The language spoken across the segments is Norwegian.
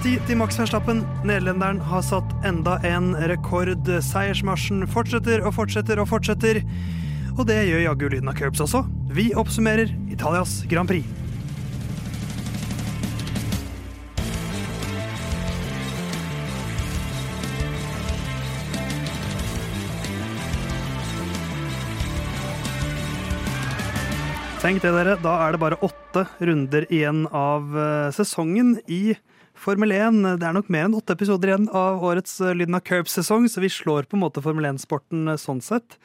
Av ti til Max Verstappen. Nederlenderen har satt enda en rekord. Seiersmarsjen fortsetter og fortsetter og fortsetter. Og det gjør jaggu lyden av curbs også. Vi oppsummerer Italias Grand Prix. Tenk det, dere. Da er det bare åtte runder igjen av eh, sesongen i Formel 1. Det er nok mer enn åtte episoder igjen av årets Lyden av Curbs-sesong, så vi slår på en måte Formel 1-sporten eh, sånn sett.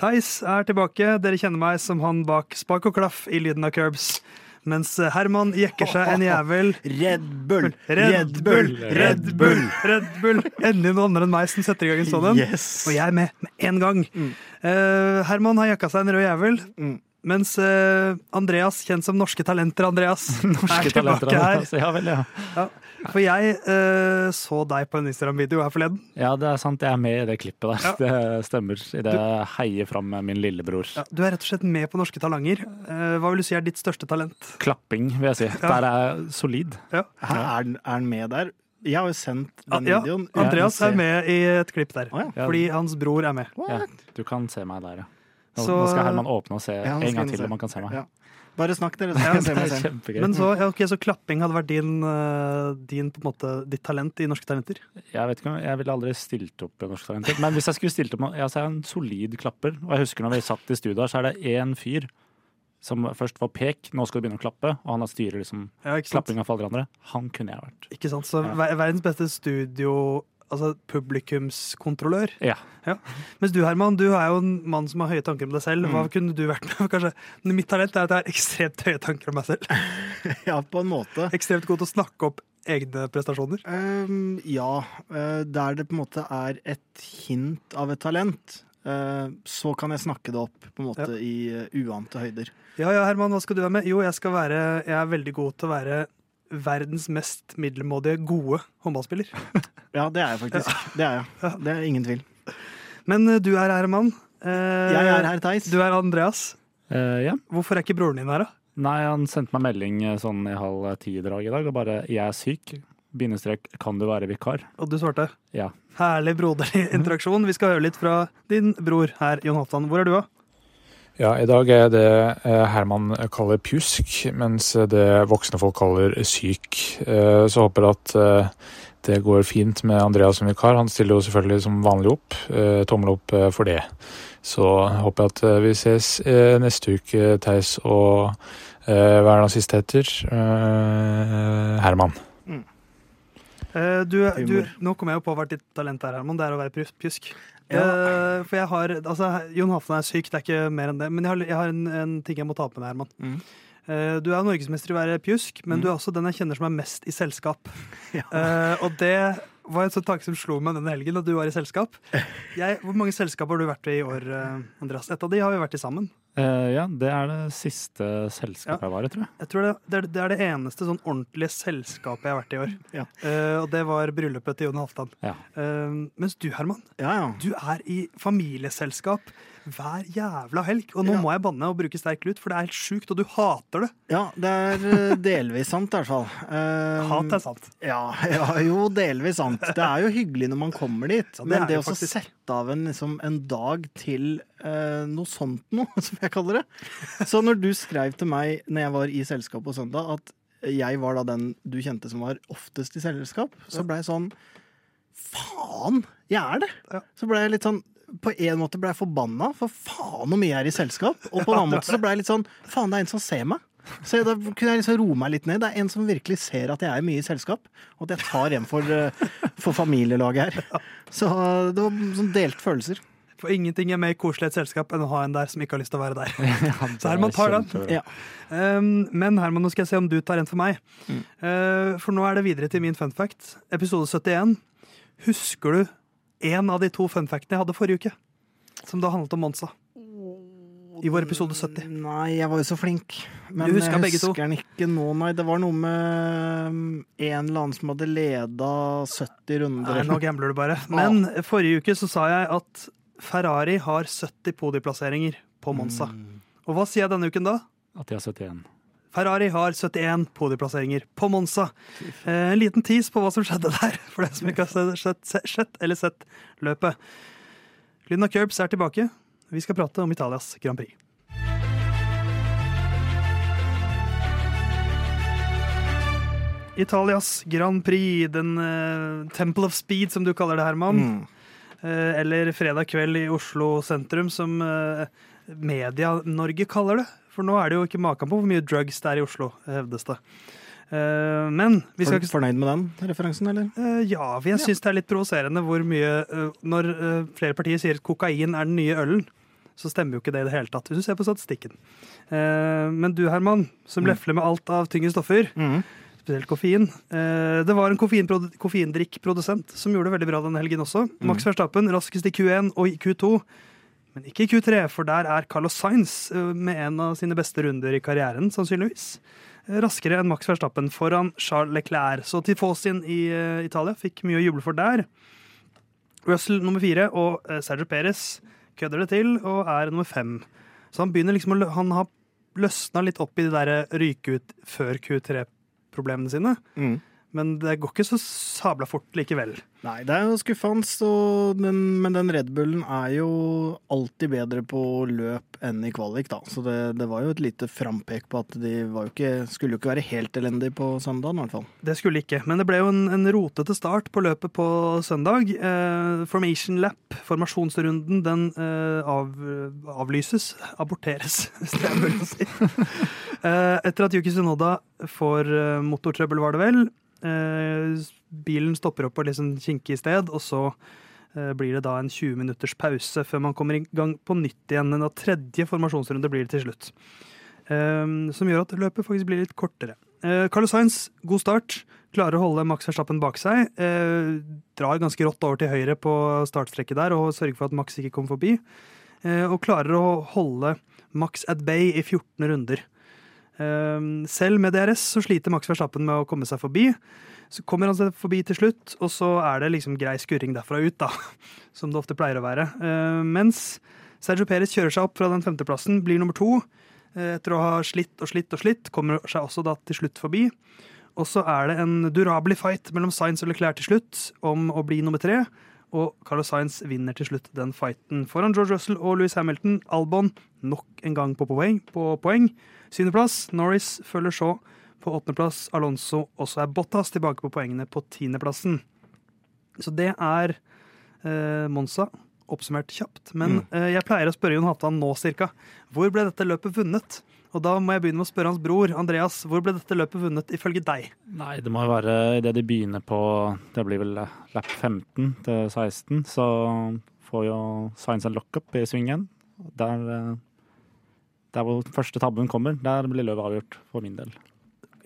Theis er tilbake. Dere kjenner meg som han bak spak og klaff i Lyden av Curbs. Mens Herman jekker seg en jævel. Red Bull! Red Bull! Red Bull! Red Bull! Endelig noen andre enn meg som setter i gang en sånn en. Yes. Og jeg er med med en gang. Eh, Herman har jakka seg en rød jævel. Mm. Mens eh, Andreas, kjent som Norske Talenter Andreas, er tilbake her. Altså, ja vel, ja. Ja, for jeg uh, så deg på en Instagram-video her forleden. ja, det er sant. Jeg er med i det klippet der. Ja. Det stemmer. I det jeg heier fram min lillebror. Ja, du er rett og slett med på Norske Talanger. Uh, hva vil du si er ditt største talent? Klapping, vil jeg si. Der er jeg solid. Ja. Er, den- er han med der? Jeg har jo sendt den Ja, videoen. Andreas er med i et klipp der. Oh, ja. Ja. Fordi hans bror er med. Ja, du kan se meg der, ja. Nå, Så- nå skal Herman åpne og se Ja, en gang til om han kan se meg. Bare snakk, dere, Ja. Men så, ja, okay, så klapping hadde vært din, eh, din måte, ditt talent i Norske Talenter? Jeg vet ikke, jeg ville aldri stilt opp i Norske Talenter. Men hvis jeg skulle stilt opp ja, så er jeg en solid klapper. Og jeg husker når vi satt i studio her, så er det én fyr som først var pek, nå skal du begynne å klappe, og han styrer liksom Ja, klappinga for alle andre. Han kunne jeg vært. Ikke sant? Så verdens beste studio, altså publikumskontrollør. Ja. Mens du Herman, du er jo en mann som har høye tanker om deg selv. Hva kunne du vært med? Kanskje Mitt talent er at jeg har ekstremt høye tanker om meg selv. Ja, på en måte. Ekstremt god til å snakke opp egne prestasjoner. Um, ja, eh, der det på en måte er et hint av et talent, eh, så kan jeg snakke det opp på en måte i eh, uante høyder. Ja ja, Herman, hva skal du være med? Jo, jeg skal være Jeg er veldig god til å være verdens mest middelmådige gode håndballspiller. Ja, det er jeg faktisk. Det er jeg. Det er ingen tvil. Men eh, du er Herman. Eh, Jeg er her, Theis. Du er Andreas. Eh, ja. Hvorfor er ikke broren din her, da? Nei, han sendte meg melding eh, sånn i halv ti-drag i dag, og bare 'jeg er syk'. Bindestrek 'kan du være vikar'? Og du svarte. Ja. Herlig broderlig interaksjon. Vi skal høre litt fra din bror her, Jon Halvdan. Hvor er du, da? Ja, i dag er det eh, Herman kaller pjusk, mens det voksne folk kaller syk. Eh, Så håper at eh, det går fint med Andreas som vikar. Han stiller jo selvfølgelig som vanlig opp. Tommel opp for det. Så håper jeg at vi ses neste uke, Theis og eh, hva er det han siste heter? Eh, Herman. Mm. Du, du, nå kommer jeg jo på hvert ditt talent er, Herman. Det er å være pjus- pjusk. Ja. Uh, For jeg har Altså, Jon Halvdan er syk, det er ikke mer enn det. Men jeg har, jeg har en, en ting jeg må ta opp med deg, Herman. Mm. Uh, Du er norgesmester i å være pjusk, men Mm. du er også den jeg kjenner som er mest i selskap. Ja. Uh, og det var en sånn tanke som slo meg denne helgen, at du var i selskap. Jeg, hvor mange selskap har du vært i i år, Andreas? Et av de har vi vært i sammen. Eh, ja, det er det siste selskapet jeg var i, tror jeg. Jeg tror det, det, er, det er det eneste sånn ordentlige selskapet jeg har vært i i år. Ja. Uh, og det var bryllupet til Jon Halvdan. Ja. Uh, mens du, Herman, Ja, ja. du er i familieselskap hver jævla helg. Og nå Ja. må jeg banne og bruke sterk lut, for det er helt sjukt, og du hater det. Ja, det er eh, delvis sant, i hvert fall. Eh, Hat er sant. Ja, ja, jo, delvis sant. Det er jo hyggelig når man kommer dit, Ja, det men det det å sette av en, liksom, en dag til uh, noe sånt noe, som jeg kaller det Så når du skrev til meg når jeg var i selskap på søndag, at jeg var da den du kjente som var oftest i selskap, så ble jeg sånn Faen, jeg er det! Ja. Så ble jeg litt sånn på en måte ble jeg forbanna, for faen hvor mye jeg er i selskap. Og på en annen måte så ble jeg litt sånn Faen, det er en som ser meg. Så da kunne jeg liksom roe meg litt ned. Det er en som virkelig ser at jeg er mye i selskap, og at jeg tar hjem for, eh, for familielaget her. Så det var sånn delt følelser. For ingenting er mer koselig i et selskap enn å ha en der som ikke har lyst til å være der. Ja, Så Herman tar den. Ja. Um, men Herman, nå skal jeg se om du tar en for meg. Mm. Uh, for nå er det videre til min fun fact. Episode 71. Husker du en av de to funfactene jeg hadde forrige uke? Som da handlet om Monza. I vår episode 70. Nei, jeg var jo så flink. Men Du husker jeg begge to? husker den ikke nå, nei. Det var noe med mm, en eller annen som hadde leda 70 runder. Nei, nå gambler du bare. Men forrige uke så sa jeg at Ferrari har 70 podieplasseringer på Monza. Mm. Og hva sier jeg denne uken da? At de har 71. Ferrari har 71 podieplasseringer på Monza. Eh, en liten tease på hva som skjedde der, for dere som ikke har sett, sett, sett eller sett løpet. Lyden av Curbs er tilbake. Vi skal prate om Italias Grand Prix. Italias Grand Prix, den uh, Temple of Speed, som du kaller det, Herman. Mm. Uh, eller fredag kveld i Oslo sentrum, som uh, Media-Norge kaller det. For nå er det jo ikke maken på hvor mye drugs det er i Oslo, hevdes det. Uh, men vi skal ikke fornøyd med den referansen, eller? Uh, ja, for jeg syns det er litt provoserende hvor mye uh, Når eh, flere partier sier at kokain er den nye ølen, så stemmer jo ikke det i det hele tatt, hvis du ser på statistikken. Eh, men du, Herman, som Mm. lefler med alt av tyngre stoffer, spesielt koffein eh, Det var en koffeindrikkprodusent som gjorde det veldig bra den helgen også. Max Verstappen raskest i Q1 og i Q2. Men ikke i Q3, for der er Carlos Sainz eh, med en av sine beste runder i karrieren, sannsynligvis. Eh, Raskere enn Max Verstappen foran Charles Leclerc. Så Tifosin i eh, Italia fikk mye å juble for der. Russell nummer fire og Sergio Perez kødder det til og er nummer fem. Så han begynner liksom å Han har løsna litt opp i det der ryke ut før Q3-problemene sine. Mm. Men det går ikke så sabla fort likevel. Nei, det er jo skuffende, den- men den Red Bullen er jo alltid bedre på løp enn i kvalik, da. Så det, det var jo et lite frampek på at de var jo ikke, skulle jo ikke være helt elendige på søndagen, i hvert fall. Det skulle ikke, men det ble jo en, en rotete start på løpet på søndag. Eh, formation lap, formasjonsrunden, den eh, av, avlyses. Aborteres, hvis det er mulig å si. eh, etter at Yuki Sunoda får eh, motortrøbbel, var det vel. Eh, bilen stopper opp på et litt sånn kinkig sted, og så eh, blir det da en 20 minutters pause før man kommer i gang på nytt igjen. En tredje formasjonsrunde blir det til slutt. Eh, som gjør at løpet faktisk blir litt kortere. Carlos Sainz, god start. Klarer å holde Max Verstappen bak seg. Drar ganske rått over til høyre på startstrekket der og sørger for at Max ikke kommer forbi. Og klarer å holde Max at bay i 14 runder. Eh, selv med DRS så sliter Max Verstappen med å komme seg forbi. Så kommer han seg forbi til slutt, og så er det liksom grei skurring derfra ut, da. Som det ofte pleier å være. Eh, mens Sergio Perez kjører seg opp fra den femteplassen, blir nummer to. Eh, etter å ha slitt og slitt og slitt, kommer seg også da til slutt forbi. Og så er det en durabelig fight mellom Sainz og Leclerc til slutt om å bli nummer tre. Og Carlos Sainz vinner til slutt den fighten foran George Russell og Louis Hamilton. Albon nok en gang på poeng. På poeng. Syvendeplass. Norris følger så på åttendeplass. Alonso også er Bottas tilbake på poengene på tiendeplassen. Så det er eh, Monza. Oppsummert kjapt. Men eh, jeg pleier å spørre Jon Hatan nå cirka. Hvor ble dette løpet vunnet? Og da må jeg begynne med å spørre hans bror Andreas. Hvor ble dette løpet vunnet ifølge deg? Nei, det må jo være idet de begynner på Det blir vel lap 15 til 16, så får jo Science and Lockup i svingen. Der, eh, der hvor første tabben kommer, der blir løpet avgjort for min del.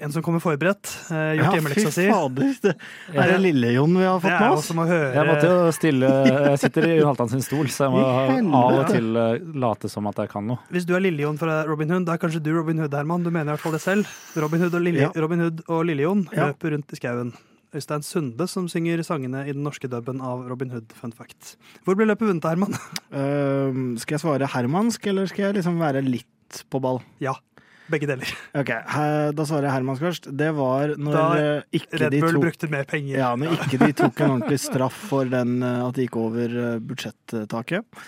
En som kommer forberedt. Eh, gjort hjemmeleksa si. fader! Det er det Lille-Jon vi har fått med oss. høre Jeg måtte jo stille Jeg sitter i Halvdan sin stol, så jeg må helvete. av og til eh, late som at jeg kan noe. Hvis du er Lillejon fra Robin Hood, da er kanskje du Robin Hood, Herman. Du mener i hvert fall det selv. Robin Hood og, Lille, Ja. Robin Hood og Lillejon Ja. løper rundt i skauen. Øystein Sunde som synger sangene i den norske dubben av Robin Hood. Fun fact. Hvor ble løpet vunnet, Herman? Uh, skal jeg svare hermansk, eller skal jeg liksom være litt på ball? ja. Begge deler. Ok, Da svarer jeg hermansk først. Det var når Da eh, ikke Red de Bull tok brukte mer penger. Ja, når ikke de tok en ordentlig straff for den eh, at de gikk over eh, budsjettaket.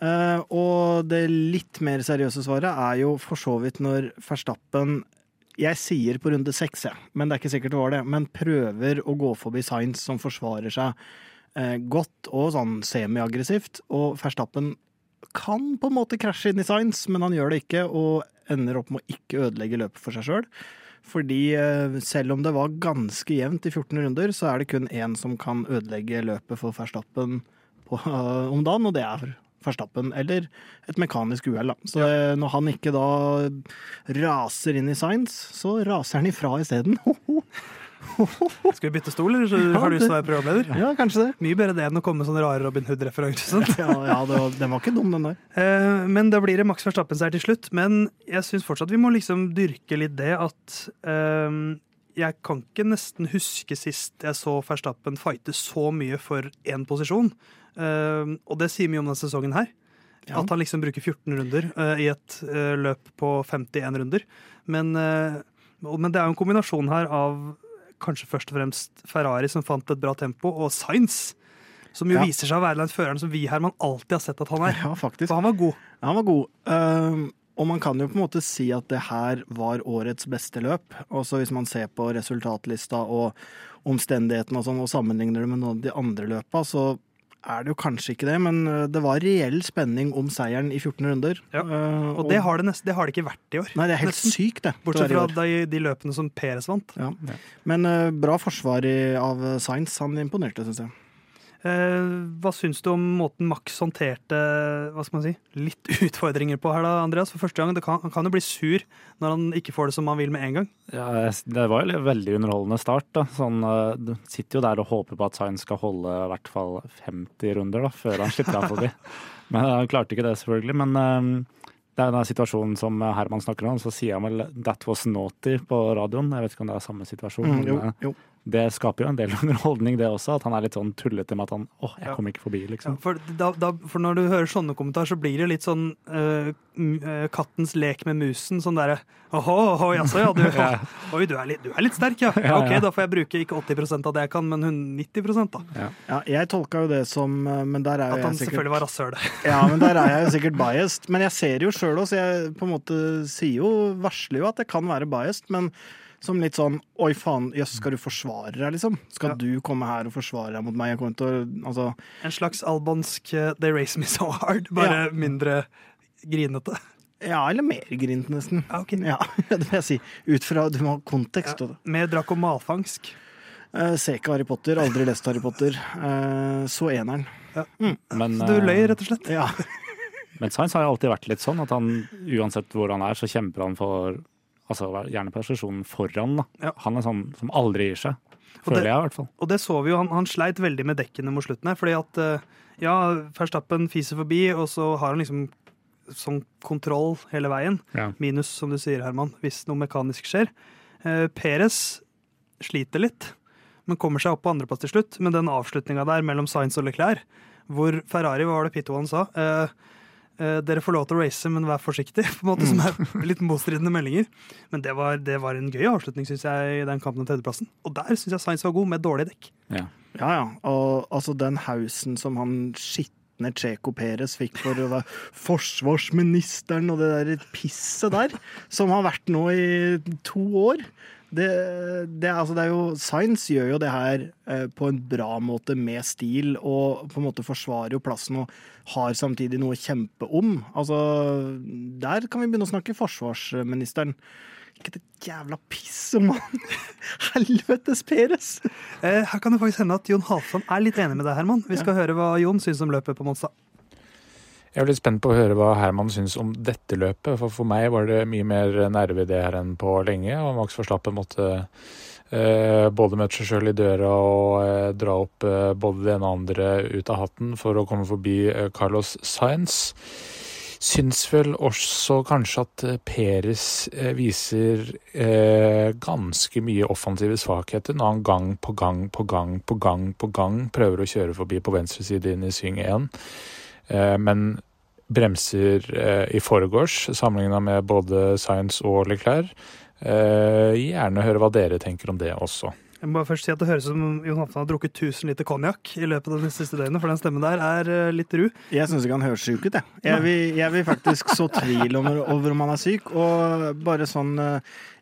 Og det litt mer seriøse svaret er jo for så vidt når Verstappen jeg sier på runde seks, jeg, men det er ikke sikkert det var det. Men prøver å gå forbi Sainz, som forsvarer seg eh, godt og sånn semiaggressivt. Og Verstappen kan på en måte krasje inn i Sainz, men han gjør det ikke, og ender opp med å ikke ødelegge løpet for seg sjøl. Fordi eh, selv om det var ganske jevnt i 14 runder, så er det kun én som kan ødelegge løpet for Verstappen på, om dagen, og det er Verstappen. Eller et mekanisk uhell. Så ja. når han ikke da raser inn i Science, så raser han ifra isteden. Skal vi bytte stol, eller så har du lyst til å være programleder? ja, kanskje det. Mye bedre det enn å komme med sånne rare Robin Hood-referanser. Ja, ja det var, den var ikke dum, den der. Eh, Men da blir det Max Verstappen seier til slutt. Men jeg syns fortsatt vi må liksom dyrke litt det at eh, jeg kan ikke nesten huske sist jeg så Verstappen fighte så mye for én posisjon. Eh, og det sier mye om denne sesongen her. Ja. At han liksom bruker 14 runder eh, i et eh, løp på 51 runder. Men, men det er jo en kombinasjon her av kanskje først og fremst Ferrari, som fant et bra tempo, og Sainz, som jo Ja. viser seg å være den føreren som vi Herman alltid har sett at han er. Ja, faktisk. For han var god. Han var god. Ehm, og man kan jo på en måte si at det her var årets beste løp. Også hvis man ser på resultatlista og omstendighetene og sånn, og sammenligner det med noen av de andre løpa, så er det jo kanskje ikke det, men eh, det var reell spenning om seieren i 14 runder. Ja, Eh, Og det har det, nesten, det har det ikke vært i år. Nei, det er helt nesten. sykt, det. Bortsett fra de, de løpene som Peres vant. Ja. Men eh, bra forsvar av Sainz. Han imponerte, syns jeg. Eh, hva syns du om måten Max håndterte hva skal man si, litt utfordringer på her, da, Andreas? For første gang, det kan, Han kan jo bli sur når han ikke får det som han vil med en gang. Ja, det var jo en veldig underholdende start. da. Sånn, eh, du sitter jo der og håper på at Sainz skal holde i hvert fall 50 runder da, før han slipper av forbi. Men han klarte ikke det, selvfølgelig. Men eh, det er den situasjonen som Herman snakker om, så sier han vel 'that was naughty' på radioen. Jeg vet ikke om det er samme situasjon. Mm, jo, jo. Det skaper jo en del underholdning, det også. At han er litt sånn tullete med at han 'Å, jeg Ja. kom ikke forbi', liksom. For, da, da, for når du hører sånne kommentarer, så blir det litt sånn uh, kattens lek med musen. Sånn derre Åhå, åhå, jaså, ja. Du, Ja. Oi, du er, litt, du er litt sterk, ja. Ja, Ok, ja. da får jeg bruke ikke 80% av det jeg kan, men hun 90 da. Ja, jeg tolka jo det som eh, Men der er jo jeg sikkert At han selvfølgelig var rasshøl. Ja, men der er jeg jo sikkert biased. Men jeg ser jo sjøl òg, så jeg på en måte sier jo, varsler jo at jeg kan være biased. Men som litt sånn Oi, faen, jøss, skal du forsvare deg, liksom? Skal Ja. du komme her og forsvare deg mot meg? Jeg kommer til å Altså, En slags albansk eh, They Race Me So Hard, bare Ja. mindre grinete. ja, eller mer grint, nesten. Ja, ok. Ja, det vil jeg si. Ut fra Du må ha kontekst. Ja, Ja. mer drakk og malfangsk. Uh, ser ikke Harry Potter, aldri lest Harry Potter. Eh, så eneren. Men, Så du eh, løy, rett og slett. Ja. Men Sainz har alltid vært litt sånn at han uansett hvor han er, så kjemper han for Altså gjerne posisjonen foran. da. Ja. Han er sånn som aldri gir seg. Føler det- jeg, i hvert fall. Og det så vi jo, han, han sleit veldig med dekkene mot slutten her, fordi at eh, ja, Verstappen fiser forbi, og så har han liksom sånn kontroll hele veien. Ja. Minus, som du sier, Herman, hvis noe mekanisk skjer. Eh, Peres sliter litt, men kommer seg opp på andreplass til slutt. Men den avslutninga der mellom Sainz og Leclerc, hvor Ferrari, hva var det Pitto han sa? Eh, dere får lov til å race, men vær forsiktig. på en måte, Som er litt motstridende meldinger. Men det var, det var en gøy avslutning, synes jeg, i den kampen om tredjeplassen. Og der syns jeg Sainz var god, med dårlig dekk. Ja. Ja, ja. Og altså den hausen som han skitne Checo Perez fikk for å være forsvarsministeren og det der pisset der, som har vært nå i to år. Det, det, altså det er jo Science gjør jo det her eh, på en bra måte med stil, og på en måte forsvarer jo plassen og har samtidig noe å kjempe om. Altså, der kan vi begynne å snakke forsvarsministeren. Ikke det jævla piss mann! Helvetes Peres! Eh, her kan det faktisk hende at Jon Halvdan er litt enig med deg, Herman. Vi skal høre hva Jon syns om løpet på Monstad. Jeg er litt spent på å høre hva Herman syns om dette løpet. For for meg var det mye mer nerve i det her enn på lenge. Og Max Verstappen måtte eh, både møte seg sjøl i døra og eh, dra opp eh, både det ene og andre ut av hatten for å komme forbi eh, Carlos Sainz. Syns vel også kanskje at eh, Peres eh, viser ganske mye offensive svakheter når han gang på gang på gang på gang på gang prøver å kjøre forbi på venstre side inn i sving 1. Eh, men bremser eh, i forgårs, sammenligna med både Science og Leclerc. Eh, gjerne høre hva dere tenker om det også. Jeg må bare først si at Det høres ut som Jon Halvdan har drukket 1000 liter konjakk i løpet av de siste døgnet, for den stemmen der er litt ru. Jeg syns ikke han høres syk ut, jeg. Jeg vil, jeg vil faktisk så tvil om, over om han er syk. Og bare sånn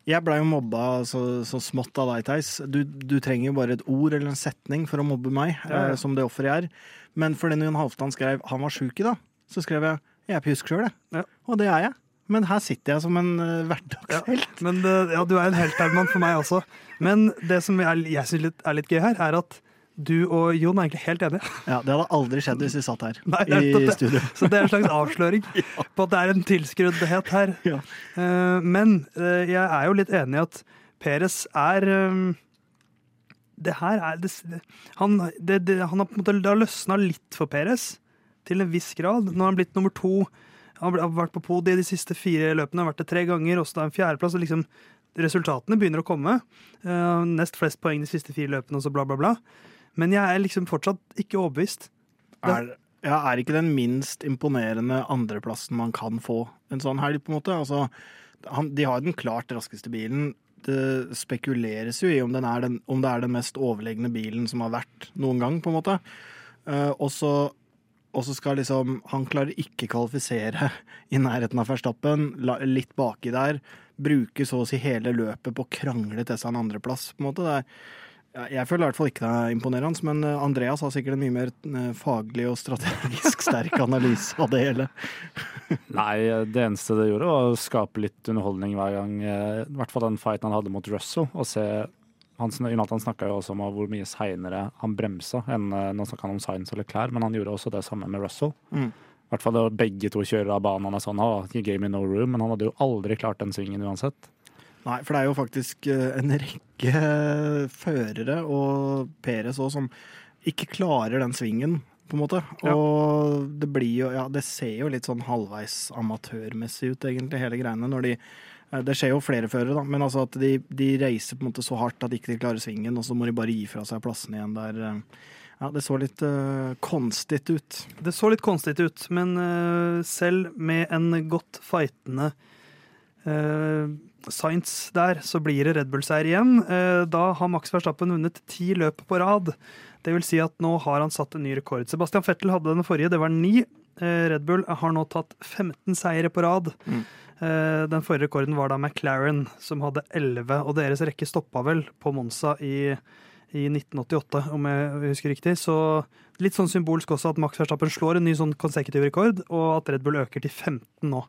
Jeg blei jo mobba så, så smått av deg, Theis. Du, du trenger jo bare et ord eller en setning for å mobbe meg, Ja, ja. som det offeret jeg er. Men fordi Jon Halvdan skrev 'han var sjuk i dag', så skrev jeg 'jeg er pjusk sjøl', jeg. Ja. Og det er jeg. Men her sitter jeg som en uh, hverdagshelt. Men uh, ja, du er en helt, Herman, for meg også. Men det som jeg, jeg syns er litt gøy her, er at du og Jon er egentlig helt enige. Ja, det hadde aldri skjedd hvis vi satt her Nei, i studio. Så det er en slags avsløring på at det er en tilskruddhet her. Ja. Uh, Men eh, jeg er jo litt enig i at Peres er eh, Det her er det, han, det, det, han har på en måte løsna litt for Peres, til en viss grad. Nå har han blitt nummer to. Han har vært på podiet de siste fire løpene, har vært det tre ganger, også da en fjerdeplass. og liksom Resultatene begynner å komme. Uh, nest flest poeng de siste fire løpene, og så bla, bla, bla. Men jeg er liksom fortsatt ikke overbevist. Er, Ja, er ikke den minst imponerende andreplassen man kan få en sånn helg, på en måte? Altså, han, de har den klart raskeste bilen. Det spekuleres jo i om, den om det er den mest overlegne bilen som har vært noen gang, på en måte. Eh, og så skal liksom Han klarer ikke kvalifisere i nærheten av Verstappen, litt baki der. Bruke så å si hele løpet på å krangle til seg en andreplass, på en måte. Det er, jeg føler i hvert fall ikke det er imponerende, men eh, Andreas har sikkert en mye mer eh, faglig og strategisk sterk analyse av det hele. Nei, det eneste det gjorde, var å skape litt underholdning hver gang. eh, I hvert fall den fighten han hadde mot Russell. Og se han, Jonathan snakka jo også om hvor mye seinere han bremsa enn Nå snakka han om Science eller klær, men han gjorde også det samme med Russell. Mm. I hvert fall da begge to kjører av banen. Er sånn, «Å, game gave me no room, men han hadde jo aldri klart den svingen uansett. Nei, for det er jo faktisk eh, en rekke førere, og Peres òg, som ikke klarer den svingen, på en måte. Ja. Og det blir jo Ja, det ser jo litt sånn halvveis amatørmessig ut, egentlig, hele greiene, når de eh, det skjer jo flere førere, da, men altså at de, de reiser på en måte så hardt at de ikke klarer svingen, og så må de bare gi fra seg plassen igjen der. eh. Ja, det så litt uh, konstig ut. Det så litt konstig ut, men uh, selv med en godt fightende uh, Science der, så blir det Red Bull-seier igjen. Eh, da har Max Verstappen vunnet ti løp på rad. Det vil si at nå har han satt en ny rekord. Sebastian Fettel hadde den forrige, det var ni. Eh, Red Bull har nå tatt 15 seire på rad. Mm. Eh, Den forrige rekorden var da McLaren, som hadde 11, og deres rekke stoppa vel på Monza i, i 1988, om jeg husker riktig. Så litt sånn symbolsk også at Max Verstappen slår en ny sånn konsekutiv rekord, og at Red Bull øker til 15 nå.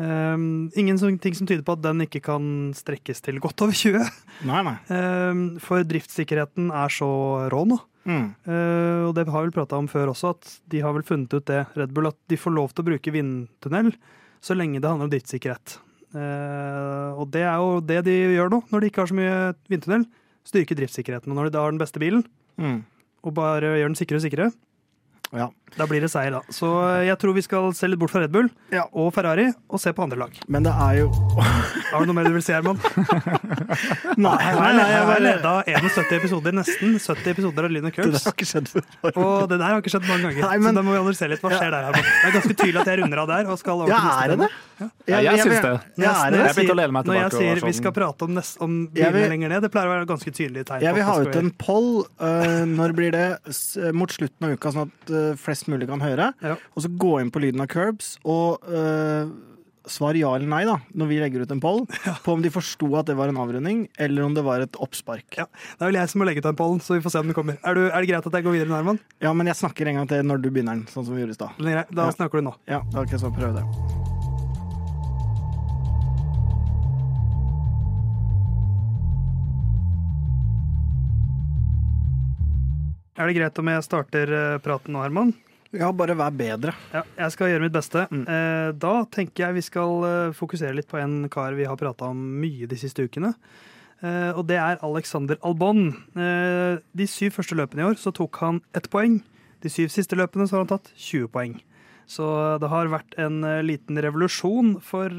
Um, ingen ting som tyder på at den ikke kan strekkes til godt over 20. Nei, nei. Um, for driftssikkerheten er så rå nå. Mm. Uh, og det har vi prata om før også, at de har vel funnet ut det, Red Bull, at de får lov til å bruke vindtunnel så lenge det handler om driftssikkerhet. Uh, og det er jo det de gjør nå, når de ikke har så mye vindtunnel. Styrke driftssikkerheten. Og når de da har den beste bilen, Mm. og bare gjør den sikre og sikre, Ja. da blir det seier, da. Så uh, jeg tror vi skal se litt bort fra Red Bull Ja. og Ferrari, og se på andre lag. Men det er jo Har du noe mer du vil si, Herman? Nei, nei, nei, jeg har leda 71 episoder, nesten 70 episoder av Lyn og Det har ikke skjedd før. Og det der har ikke skjedd mange ganger. Nei, men- Så da må vi analysere litt. Hva skjer der? Herman? Det er ganske tydelig at jeg runder av der. og skal over Ja, til neste er det? Ja, jeg syns det. Ja, Når? Jeg begynte å lene meg Når jeg sier sånn. vi sånn- skal prate om, nest, om bilene lenger ned, det pleier å være ganske tydelige tegn. Jeg vil ha ut en poll Uh, når blir det s mot slutten av uka, sånn at uh, flest mulig kan høre. Ja. Og så gå inn på lyden av curbs og uh, svar ja eller nei da, når vi legger ut en poll, på om de forsto at det var en avrunding, eller om det var et oppspark. Ja. Det er vel jeg som må legge ut den pollen, så vi får se om den kommer. Er, du, er det greit at jeg går videre, Herman? Ja, men jeg snakker en gang til når du begynner den, sånn som vi gjorde i stad. Da snakker du nå. Ja, da kan jeg så prøve det. Er det greit om jeg starter eh, praten nå, Herman? Ja, bare vær bedre. Ja, jeg skal gjøre mitt beste. Mm. Eh, da tenker jeg vi skal eh, fokusere litt på en kar vi har prata om mye de siste ukene. Og det er Alexander Albon. De syv første løpene i år så tok han ett poeng. De syv siste løpene så har han tatt 20 poeng. Så det har vært en liten revolusjon for,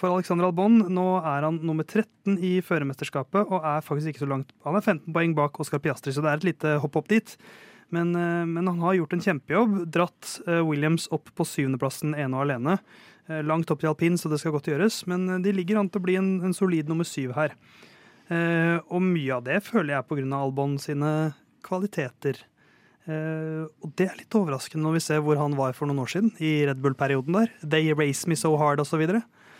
for Alexander Albon. Nå er han nummer 13 i førermesterskapet og er faktisk ikke så langt. Han er 15 poeng bak Oscar Piastri, så det er et lite hopp opp dit. Men, eh, men han har gjort en kjempejobb. Dratt eh, Williams opp på syvendeplassen ene og alene. Eh, Langt opp til alpin, så det skal godt gjøres. Men de ligger an til å bli en, en solid nummer syv her. Og mye av det føler jeg pga. Albon sine kvaliteter. Eh, og det er litt overraskende når vi ser hvor han var for noen år siden, i Red Bull-perioden der. They race me so hard, osv.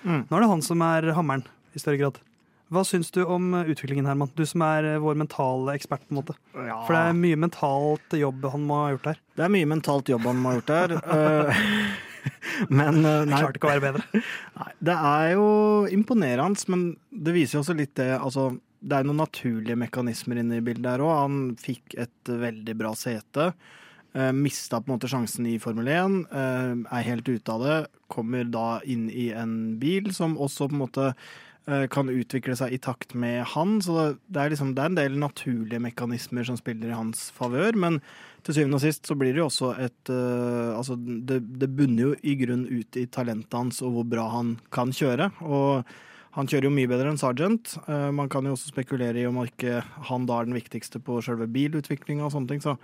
Nå Mm. er det han som er hammeren, i større grad. Hva syns du om eh, utviklingen, Herman? Du som er eh, vår mentale ekspert, på en måte. Ja. For det er mye mentalt jobb han må ha gjort her. Det er mye mentalt jobb han må ha gjort der. øh, men nei. Jeg klarte ikke å være bedre. Nei, det er jo imponerende, men det viser jo også litt det altså, Det er noen naturlige mekanismer inne i bildet her òg. Han fikk et veldig bra sete. Uh, mista på en måte sjansen i Formel 1. uh, er helt ute av det. Kommer da inn i en bil som også på en måte uh, kan utvikle seg i takt med han. Så det, er liksom, det er en del naturlige mekanismer som spiller i hans favør. Men til syvende og sist så blir det jo også et eh, Altså, det, det bunner jo i grunn ut i talentet hans og hvor bra han kan kjøre. Og Han kjører jo mye bedre enn Sargent. Eh, man kan jo også spekulere i om ikke han da er den viktigste på selve bilutviklinga og sånne ting. Så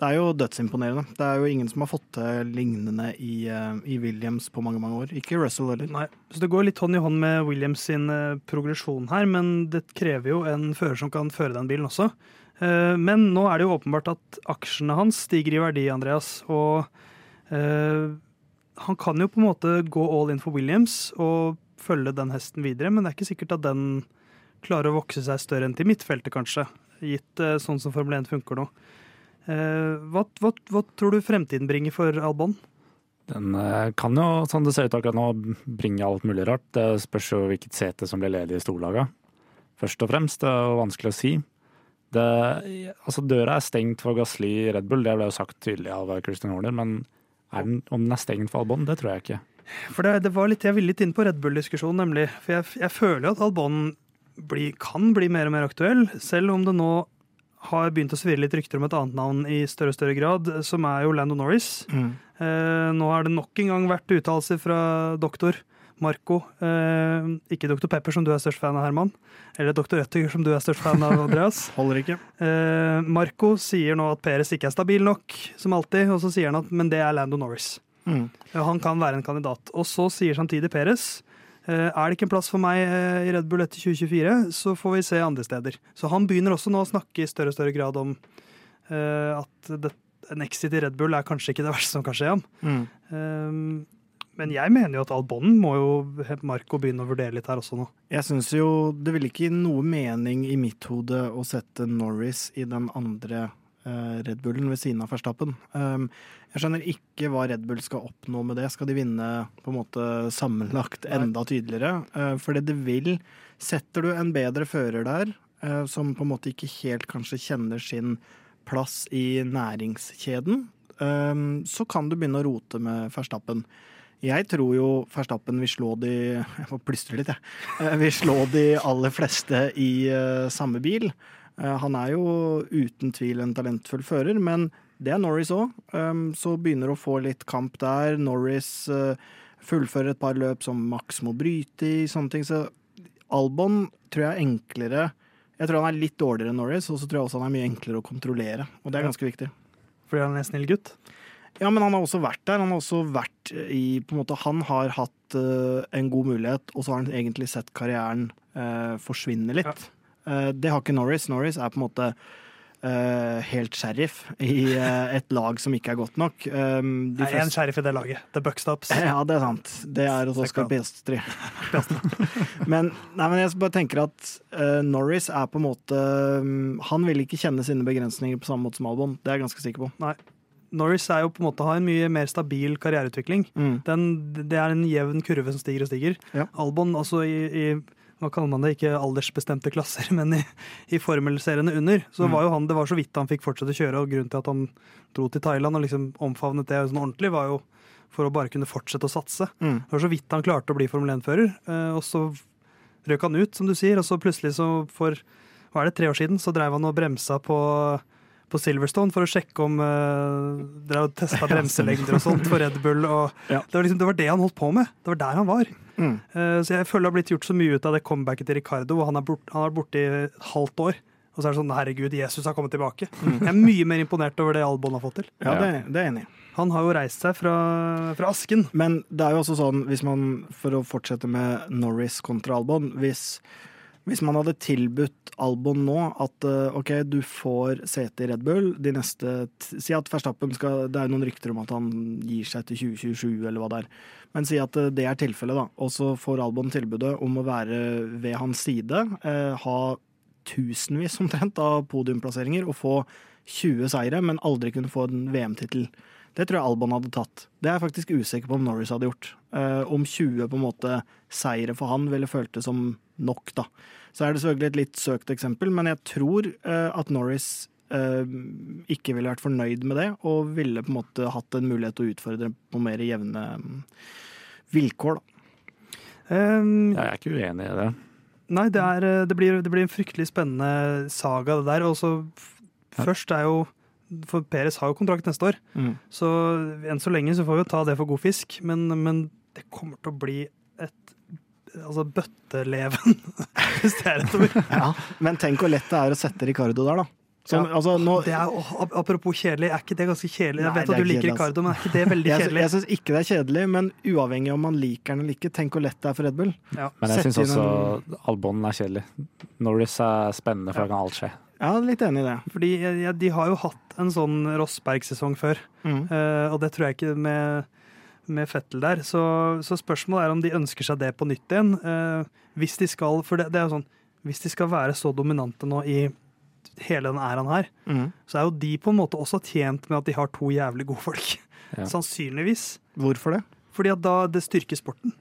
det er jo dødsimponerende. Det er jo ingen som har fått til lignende i, eh, i Williams på mange, mange år. Ikke Russell heller. Nei, så Det går litt hånd i hånd med Williams sin eh, progresjon her, men det krever jo en fører som kan føre den bilen også. Men nå er det jo åpenbart at aksjene hans stiger i verdi, Andreas. Og han kan jo på en måte gå all in for Williams og følge den hesten videre, men det er ikke sikkert at den klarer å vokse seg større enn til midtfeltet, kanskje. Gitt eh, sånn som Formel 1 funker nå. Eh, hva, hva, hva tror du fremtiden bringer for Albon? Den eh, kan jo, sånn det ser ut akkurat nå, bringe alt mulig rart. Det spørs jo hvilket sete som blir ledig i storlaga. Først og fremst, det er vanskelig å si. Det, altså Døra er stengt for Gasli i Red Bull, det ble jo sagt tydelig av Christian Horner. Men den, om den er stengt for Albon, det tror jeg ikke. For det, det var litt, Jeg ville litt inn på Red Bull-diskusjonen, nemlig. For jeg, jeg føler at Albon bli, kan bli mer og mer aktuell, selv om det nå har begynt å svirre litt rykter om et annet navn i større og større grad, som er jo Lando Norris. Mm. Eh, nå har det nok en gang vært uttalelser fra doktor Marco. Eh, ikke Dr. Pepper, som du er størst fan av, Herman. Eller Dr. Øttiger, som du er størst fan av, Andreas. Holder ikke. Eh, Marco sier nå at Peres ikke er stabil nok, som alltid, og så sier han at men det er Lando Norris. Mm. Han kan være en kandidat. Og så sier samtidig Peres eh, er det ikke en plass for meg eh, i Red Bull etter 2024, så får vi se andre steder. Så han begynner også nå å snakke i større og større grad om eh, at det, en exit i Red Bull er kanskje ikke det verste som kan skje ham. Mm. Um, men jeg mener jo at Albon må jo Marco begynne å vurdere litt her også nå. Jeg syns jo det ville ikke gi noe mening i mitt hode å sette Norris i den andre Red Bullen ved siden av Verstappen. Um, jeg skjønner ikke hva Red Bull skal oppnå med det. Skal de vinne på en måte sammenlagt enda tydeligere? Uh, for det vil Setter du en bedre fører der, eh, som på en måte ikke helt kanskje kjenner sin plass i næringskjeden, eh, så kan du begynne å rote med Verstappen. Jeg tror jo Verstappen vil slå de Jeg må plystre litt, jeg. Eh, Vil slå de aller fleste i eh, samme bil. Eh, Han er jo uten tvil en talentfull fører, men det er Norris òg. Så begynner å få litt kamp der. Norris eh, fullfører et par løp som Max må bryte i, sånne ting. Så Albon tror jeg er enklere Jeg tror han er litt dårligere enn Norris, og så tror jeg også han er mye enklere å kontrollere. Og det er ganske viktig. Fordi han er en snill gutt. Ja, men han har også vært der. Han har også vært i på en måte, Han har hatt eh, en god mulighet, og så har han egentlig sett karrieren eh, forsvinne litt. Eh, det har ikke Norris. Norris er på en måte Uh, helt sheriff i uh, et lag som ikke er godt nok. Um, de Nei, er en sheriff i det laget. The Buckstops. ja, det er sant. Det er hos Oscar Piastri. men, nei, men jeg bare tenker at uh, Norris er på en måte um, Han vil ikke kjenne sine begrensninger på samme måte som Albon. Det er jeg ganske sikker på. Norris er jo på en måte har en mye mer stabil karriereutvikling. Mm. Den, det er en jevn kurve som stiger og stiger. Ja. Albon, altså i, i hva kaller man det, ikke aldersbestemte klasser, men i, i formelseriene under, så Mm. var jo han, det var så vidt han fikk fortsette å kjøre, og grunnen til at han dro til Thailand og liksom omfavnet det sånn ordentlig, var jo for å bare kunne fortsette å satse. Mm. Det var så vidt han klarte å bli Formel 1-fører, eh, og så røk han ut, som du sier, og så plutselig så for, hva er det, tre år siden, så dreiv han og bremsa på på Silverstone for å sjekke om uh, Dere har testa bremselengder og sånt for Red Bull. Og Ja. det, var liksom, det var det han holdt på med. Det var der han var. Mm. Uh, så jeg føler det har blitt gjort så mye ut av det comebacket til Ricardo. Han har, bort, vært borte i et halvt år. Og så er det sånn herregud, Jesus har kommet tilbake. Jeg er mye mer imponert over det Albon har fått til. Ja, det, det er jeg enig i. Han har jo reist seg fra, fra asken. Men det er jo også sånn, hvis man, for å fortsette med Norris kontra Albon Hvis, hvis man hadde tilbudt Albon nå at eh, OK, du får sete i Red Bull de neste Si at Verstappen skal Det er noen rykter om at han gir seg til 2027, eller hva det er. Men si at eh, det er tilfellet, da. Og så får Albon tilbudet om å være ved hans side. Eh, ha tusenvis omtrent av podiumplasseringer og få 20 seire, men aldri kunne få en VM-tittel. Det tror jeg Albon hadde tatt. Det er jeg faktisk usikker på om Norris hadde gjort. Eh, om 20 på en måte seire for han ville føltes som nok, da. Så er det selvfølgelig et litt søkt eksempel, men jeg tror eh, at Norris eh, ikke ville vært fornøyd med det, og ville på en måte hatt en mulighet til å utfordre på mer jevne mm, vilkår, da. Um, Jeg er ikke uenig i det. Nei, det, er, eh, det, blir, det blir en fryktelig spennende saga, det der. Og så først er jo For Peres har jo kontrakt neste år, Mm. så enn så lenge så får vi jo ta det for god fisk. Men, men det kommer til å bli altså bøtteleven, hvis det er et ord. Ja, men tenk hvor lett det er å sette Ricardo der, da. Som, Ja. altså, nå, Det er, å, apropos kjedelig, er ikke det ganske kjedelig? Jeg Nei, vet at du liker. Ricardo, men er ikke det veldig kjedelig? jeg syns ikke det er kjedelig, men uavhengig om man liker den eller ikke, tenk hvor lett det er for Red Bull. Ja. Men jeg syns også også Albon er kjedelig. Norris er spennende, for da kan alt skje. Ja, litt enig i det. Fordi jeg, jeg, de har jo hatt en sånn Rossberg-sesong før, Mm. uh, og det tror jeg ikke med, med Fettel der. Så, så spørsmålet er om de ønsker seg det på nytt igjen. eh, hvis de skal, for det, det er jo sånn, hvis de skal være så dominante nå i hele den æraen her, Mm. så er jo de på en måte også tjent med at de har to jævlig gode folk. Ja. Sannsynligvis. Hvorfor det? Fordi at da det styrker sporten.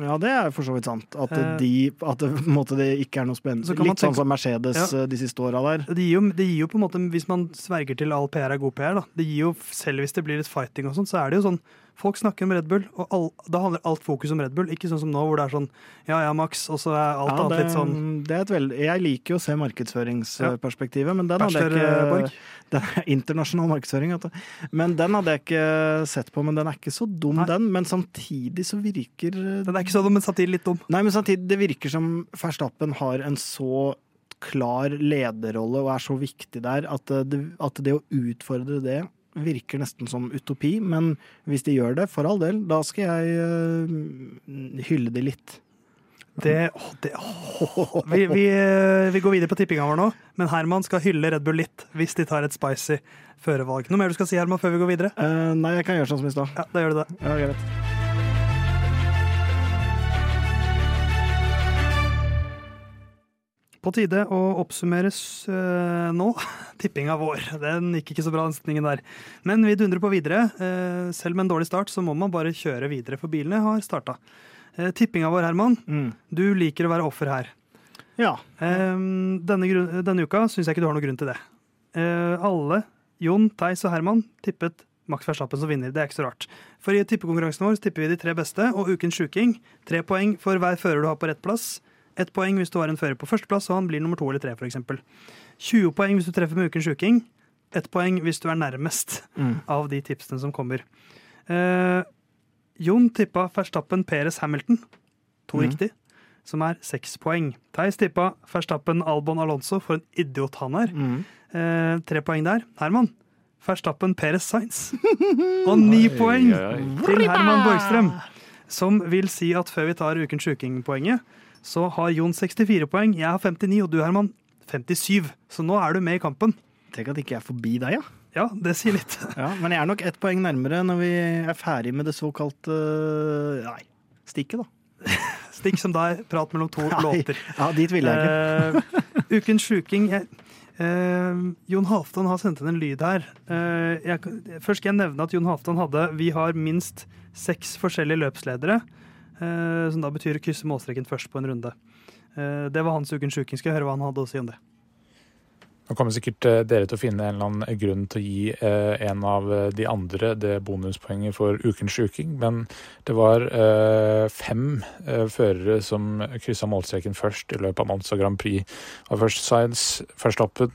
Ja, det er for så vidt sant. At, Eh, de, at det, på en måte, det ikke er noe spennende. Så Litt sånn som Mercedes Ja. eh, de siste åra der. Det gir, jo, det gir jo på en måte, Hvis man sverger til all PR er god PR, da. Det gir jo, selv hvis det blir litt fighting og sånn, så er det jo sånn Folk snakker om Red Bull, og all, da handler alt fokus om Red Bull. Ikke sånn som nå, hvor det er sånn ja ja, Max, og så er alt Ja, annet det, litt sånn det er et veldig, jeg liker jo å se markedsføringsperspektivet, men den hadde jeg ikke den er Internasjonal markedsføring, vet du. Men den hadde jeg ikke sett på, men den er ikke så dum, Nei. den. Men samtidig så virker Den er ikke så dum, men samtidig litt dum. Nei, men samtidig, det virker som Verstappen har en så klar lederrolle og er så viktig der at det, at det å utfordre det virker nesten som utopi. Men hvis de gjør det, for all del, da skal jeg øh, hylle de litt. Det, åh, det åh. Vi, vi, eh, vi går videre på tippinga vår nå, men Herman skal hylle Red Bull litt hvis de tar et spicy førevalg. Noe mer du skal si, Herman, før vi går videre? Uh, nei, jeg kan gjøre sånn som i stad. Ja, da gjør du det. Ja, greit. På tide å oppsummeres øh, nå. Tippinga vår. Den gikk ikke så bra, den setningen der. Men vi dundrer på videre. Eh, selv med en dårlig start så må man bare kjøre videre, for bilene har starta. Eh, tippinga vår, Herman. Mm. Du liker å være offer her. Ja. Eh, denne, denne uka syns jeg ikke du har noen grunn til det. Eh, alle, Jon, Theis og Herman, tippet Max Verstappen som vinner. Det er ikke så rart. For i tippekonkurransen vår tipper vi de tre beste, og ukens sjuking. Tre poeng for hver fører du har på rett plass. Ett poeng hvis du har en fører på førsteplass og han blir nummer to eller tre, f.eks. 20 poeng hvis du treffer med ukens sjuking. Ett poeng hvis du er nærmest Mm. av de tipsene som kommer. Eh, Jon tippa Verstappen Peres Hamilton. To mm. riktig. Som er seks poeng. Theis tippa Verstappen Albon Alonso. For en idiot han er. Mm. Eh, tre poeng der. Herman. Verstappen Peres Sainz. Og ni poeng oi, oi. til Herman Borgstrøm. Som vil si at før vi tar ukens sjukingpoenget, så har Jon 64 poeng. Jeg har 59, og du, Herman, 57. Så nå er du med i kampen. Tenk at ikke jeg er forbi deg, ja. Ja, det sier litt. ja. Men jeg er nok ett poeng nærmere når vi er ferdig med det såkalte Nei, stikket, da. Stikk som deg, prat mellom to Nei. låter. Ja, dit vil jeg ikke. uh, ukens sjuking eh, Jon Halvdan har sendt inn en lyd her. Eh, jeg, først skal jeg nevne at Jon Halvdan hadde Vi har minst seks forskjellige løpsledere. Eh, som da betyr å krysse målstreken først på en runde. Eh, det var hans ukens sjuking. Skal jeg høre hva han hadde å si om det. Nå kommer sikkert eh, dere til å finne en eller annen grunn til å gi en av de andre det bonuspoenget for ukens uking, men det var fem førere som kryssa målstreken først i løpet av Monza Grand Prix. Det var først Science, først eh,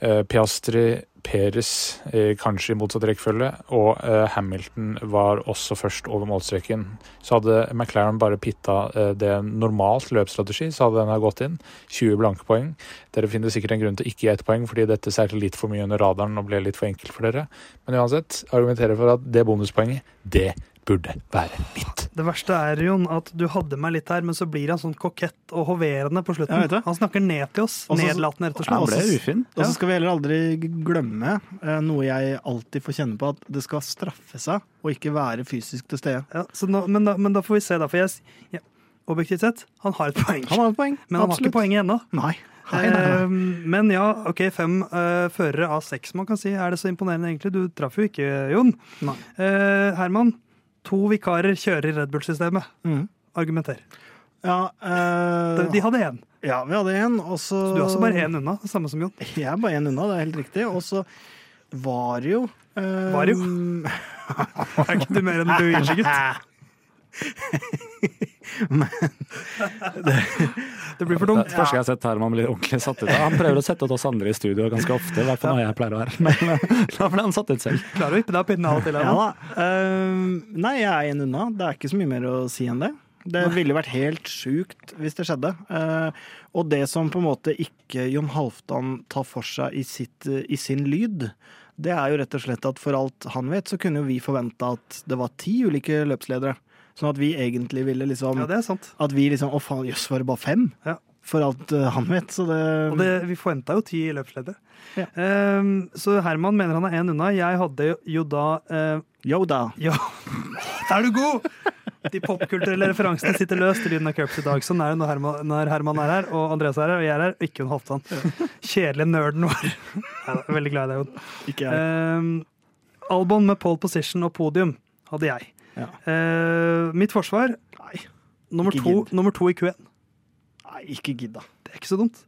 Piastri, Peres, eh, kanskje i motsatt rekkefølge, og eh, Hamilton var også først over målstreken. Så hadde McLaren bare pitta eh, det normalt løpsstrategi, så hadde den gått inn. 20 blanke poeng. Dere finner sikkert en grunn til ikke gi ett poeng, fordi dette seilte litt for mye under radaren og ble litt for enkelt for dere. Men uansett, argumenterer for at det bonuspoenget, det burde være mitt. Det verste er Jon, at du hadde meg litt her, men så blir han sånn kokett og hoverende på slutten. Han snakker ned til oss. Også, Nedlatende, rett og Han slett. ble ufin. Og så skal vi heller aldri glemme eh, noe jeg alltid får kjenne på, at det skal straffe seg å ikke være fysisk til stede. Ja, så nå, men, da, men da får vi se, da. For jeg, ja, objektivt sett, han har et poeng. Han har et poeng. Men han har ikke poenget ennå. Nei. Nei, nei, nei. Eh, men ja, OK, fem eh, førere av seks, man kan si. Er det så imponerende, egentlig? Du traff jo ikke, Jon. Eh, Herman, to vikarer kjører i Red Bull-systemet. Mm. Argumenter. Ja, eh, De, de hadde én, ja, vi hadde en, Også, så du er også bare én unna. Det samme som Jon. Jeg er bare én unna, det er helt riktig. Og så var det jo eh, Var det jo? Er ikke du mer enn du gir seg, det, Det blir for dumt. er første gang jeg har sett Herman bli ordentlig satt ut. Han prøver å sette ut oss andre i studio ganske ofte, i hvert fall når jeg pleier å være Men eh, da ble han satt ut selv. Klarer å vippe deg av pinnen av og til. Ja. Eh, nei, jeg er en unna. Det er ikke så mye mer å si enn det. Det ville vært helt sjukt hvis det skjedde. Eh, og det som på en måte ikke Jon Halvdan tar for seg i, sitt, i sin lyd, det er jo rett og slett at for alt han vet, så kunne jo vi forventa at det var ti ulike løpsledere. Sånn at vi egentlig ville liksom Ja, det er sant. At vi liksom Å, faen, jøss, var det bare fem? Ja. For alt uh, han vet. Så det, Og det, vi forventa jo ti løpsledere. Ja. Um, så Herman mener han er én unna. Jeg hadde jo- da uh, Yo da. Ja, der er du god! De popkulturelle referansene sitter løst i lyden av Curbs i dag. Sånn er det når Herman, når Herman er her, og Andreas er her, og jeg er her, og ikke hun Halvdan. Kjedelige nerden vår. Jeg er veldig glad i deg, Jon. Ikke jeg. Um, album med pole position og podium hadde jeg. Ja. Eh, mitt forsvar Nei. nummer to, nummer to i Q1. Nei, ikke gidd, da. Det er ikke så dumt.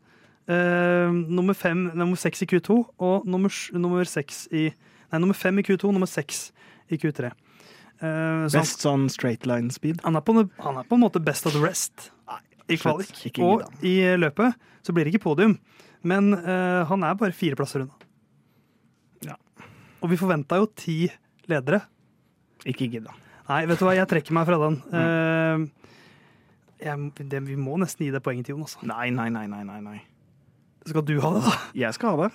Eh, nummer, fem, nummer seks i Q2 og nummer, nummer seks i Nei, nummer fem i Q2, nummer seks i Q3. Eh, Best sånn straight line speed. han, er på, han er på en måte best of the rest i slutt. kvalik. Og i løpet så blir det ikke podium, men eh, han er bare fire plasser unna. Ja. Og vi forventa jo ti ledere. Ikke gidd, da. Nei, vet du hva, jeg trekker meg fra den. Mm. Uh, jeg, det, vi må nesten gi det poenget til Jon. Altså. Nei, nei, nei, nei, nei, nei. Skal du ha det, da? Jeg skal ha det.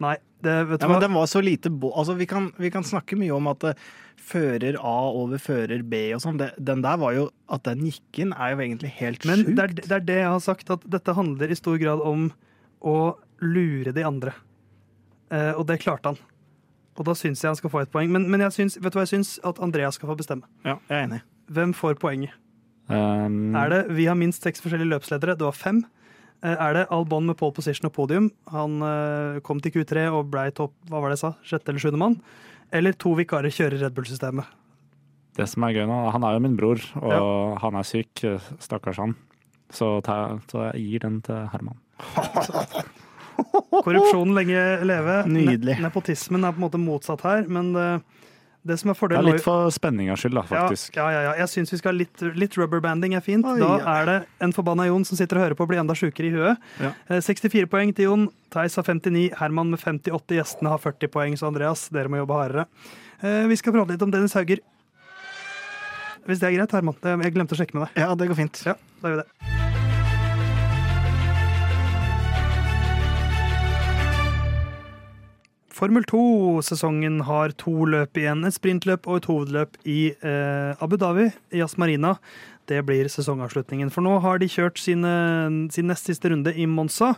Nei, det, vet du Ja, men den var så lite altså, vi, kan, vi kan snakke mye om at eh, fører A over fører B og sånn. Den der var jo At den gikk inn, er jo egentlig helt Men sjukt. det er, det er det jeg har sagt, at dette handler i stor grad om å lure de andre. Uh, og det klarte han. Og da syns jeg han skal få et poeng. Men, men jeg syns, vet du hva jeg syns? At Andreas skal få bestemme. Ja, jeg er enig. Hvem får poenget? Um, Er det vi har minst seks forskjellige løpsledere? Det var fem. Eh, Er det Albon med pole position og podium? Han eh, kom til Q3 og blei topp hva var det jeg sa, sjette eller sjuende mann. Eller to vikarer kjører Red Bull-systemet. Det som er gøy nå, han er jo min bror, og han er syk, stakkars han. Så, ta, så jeg gir den til Herman. Korrupsjonen lenge leve. Nydelig. Ne nepotismen er på en måte motsatt her, men det, det som er Det fordelen er litt for spenningas skyld, da, faktisk. Ja, ja, ja. Jeg syns vi skal ha litt, litt rubberbanding er fint. Oi, da ja. er det en forbanna Jon som sitter og hører på og blir enda sjukere i huet. Ja. Eh, 64 poeng til Jon. Theis har 59. Herman med 58. Gjestene har 40 poeng. Så Andreas, dere må jobbe hardere. Eh, Vi skal prate litt om Dennis Hauger. Hvis det er greit, Herman. Jeg glemte å sjekke med deg. Ja, det går fint. Ja, da gjør vi det. Formel 2-sesongen har to løp igjen. Et sprintløp og et hovedløp i eh, Abu Dhabi, i Asmarina. Det blir sesongavslutningen. For nå har de kjørt sine, sin nest siste runde i Monza.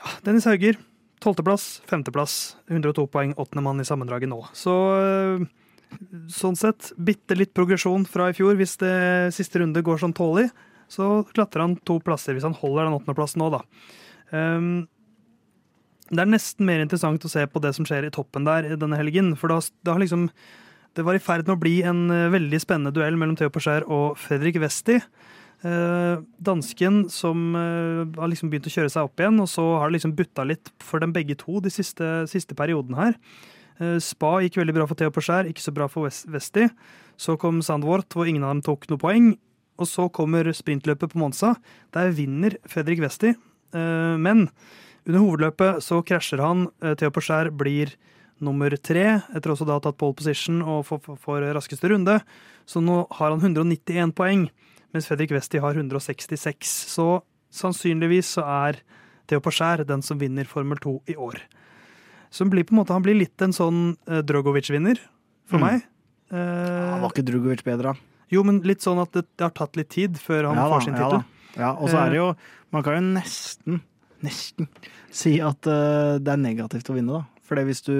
Ja, Dennis Hauger, tolvteplass, femteplass. 102 poeng, åttende mann i sammendraget nå. Så eh, sånn sett, bitte litt progresjon fra i fjor. Hvis det siste runde går sånn tålelig, så klatrer han to plasser hvis han holder den åttendeplassen nå, da. Um, det er nesten mer interessant å se på det som skjer i toppen der denne helgen. For da, har liksom, det var i ferd med å bli en eh, veldig spennende duell mellom Theo Porcher og Fredrik Westi. Eh, dansken som eh, har liksom begynt å kjøre seg opp igjen, og så har det liksom butta litt for dem begge to de siste, siste perioden her. Spa gikk veldig bra for Theo Porcher, ikke så bra for Wes- Westi. Så kom Sandvort, hvor ingen av dem tok noe poeng. Og så kommer sprintløpet på Monza. Der vinner Fredrik Westi. Men under hovedløpet så krasjer han. Eh, Theo Porcher blir nummer tre, etter også da tatt pole position og får- raskeste runde. Så nå har han 191 poeng, mens Fredrik Westi har 166. Så sannsynligvis så er Theo Porcher den som vinner Formel 2 i år. Som blir på en måte, Han blir litt en sånn eh, Drogovic-vinner for Mm. meg. Ja, Eh, var ikke Drogovic bedre, da? jo, men litt sånn at det, det har tatt litt tid før han ja, får sin ja, tittel. Ja, Ja, og så er det jo Man kan jo nesten, nesten si at uh, det er negativt å vinne, da. For hvis du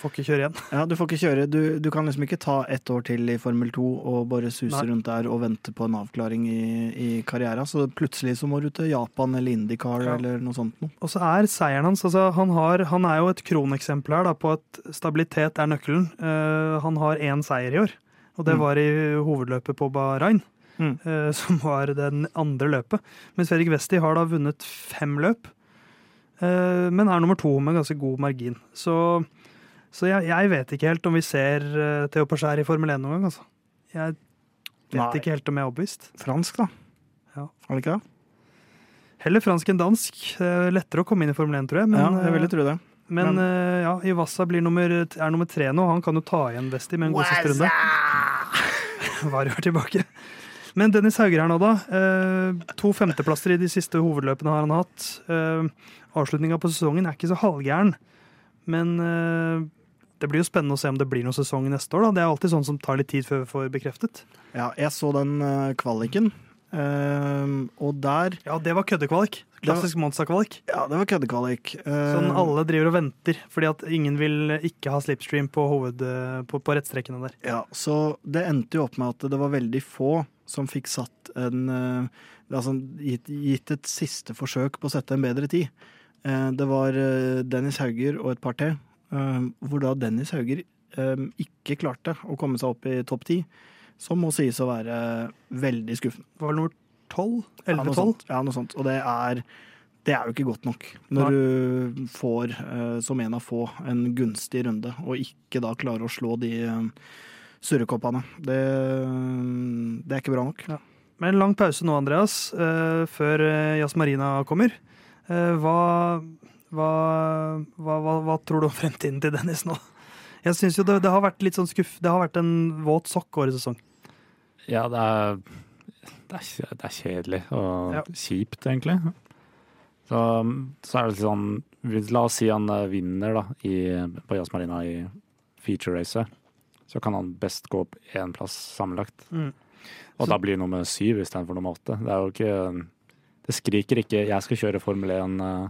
Får ikke kjøre igjen. Ja, du får ikke kjøre Du, du kan liksom ikke ta ett år til i Formel 2 og bare suse Nei. rundt der og vente på en avklaring i, i karrieren. Så plutselig så må du til Japan eller IndyCar Ja. eller noe sånt noe. Og så er seieren hans altså, han, har, han er jo et kroneksempel her da, på at stabilitet er nøkkelen. Uh, han har én seier i år, og det Mm. var i hovedløpet på Bahrain. Mm. eh, som var den andre løpet. Mens Fredrik Westi har da vunnet fem løp, eh, men er nummer to med ganske god margin. Så, så jeg, jeg vet ikke helt om vi ser uh, Theo Porcher i Formel 1 noen gang. Altså. Jeg vet Nei. ikke helt om jeg er overbevist. Fransk, da. Ja. Er det ikke det? Heller fransk enn dansk. Lettere å komme inn i Formel 1, tror jeg. Men, ja, jeg ville tro det. Men, Men- uh, ja, Iwasa nummer, er nummer tre nå. Han kan jo ta igjen Westi med en god siste runde. Vario er tilbake. Men Dennis Hauger her nå, da. Eh, to femteplasser i de siste hovedløpene har han hatt. Eh, Avslutninga på sesongen er ikke så halvgæren, men eh, det blir jo spennende å se om det blir noen sesong neste år. da. Det er alltid sånn som tar litt tid før vi får bekreftet. Ja, jeg så den eh, kvaliken, og der Ja, det var køddekvalik. Klassisk Monza-kvalik. Ja, det var køddekvalik. Eh, Sånn alle driver og venter fordi at ingen vil ikke ha slipstream på, hoved, på, på rettstrekkene der. Ja, så det endte jo opp med at det var veldig få som fikk satt en eh, Altså gitt, gitt et siste forsøk på å sette en bedre tid. Eh, Det var eh, Dennis Hauger og et par til, hvor da Dennis Hauger ikke klarte å komme seg opp i topp ti, som må sies å være veldig skuffende. Det var nummer 12? Ja, noe 11-12? Ja, noe sånt. Og det er, det er jo ikke godt nok når du får, som en av få, en gunstig runde, og ikke da klarer å slå de surrekoppene. Det, det er ikke bra nok. Men en lang pause nå, Andreas, eh, før Jasmarina Jazz Marina kommer. Eh, hva, hva, hva, hva, hva tror du om fremtiden til Dennis nå? Jeg synes jo det, det har vært litt sånn skuff Det har vært en våt sokk årets sesong. Ja, det er, det er, det er kjedelig og Ja. kjipt, egentlig. Så, så er det litt sånn La oss si han eh, vinner da, i, på Jazz Marina i feature-racet. Så kan han best gå opp én plass sammenlagt. Mm. Og Så- da blir det nummer syv istedenfor nummer åtte. Det er jo ikke Det skriker ikke 'jeg skal kjøre Formel 1' eh,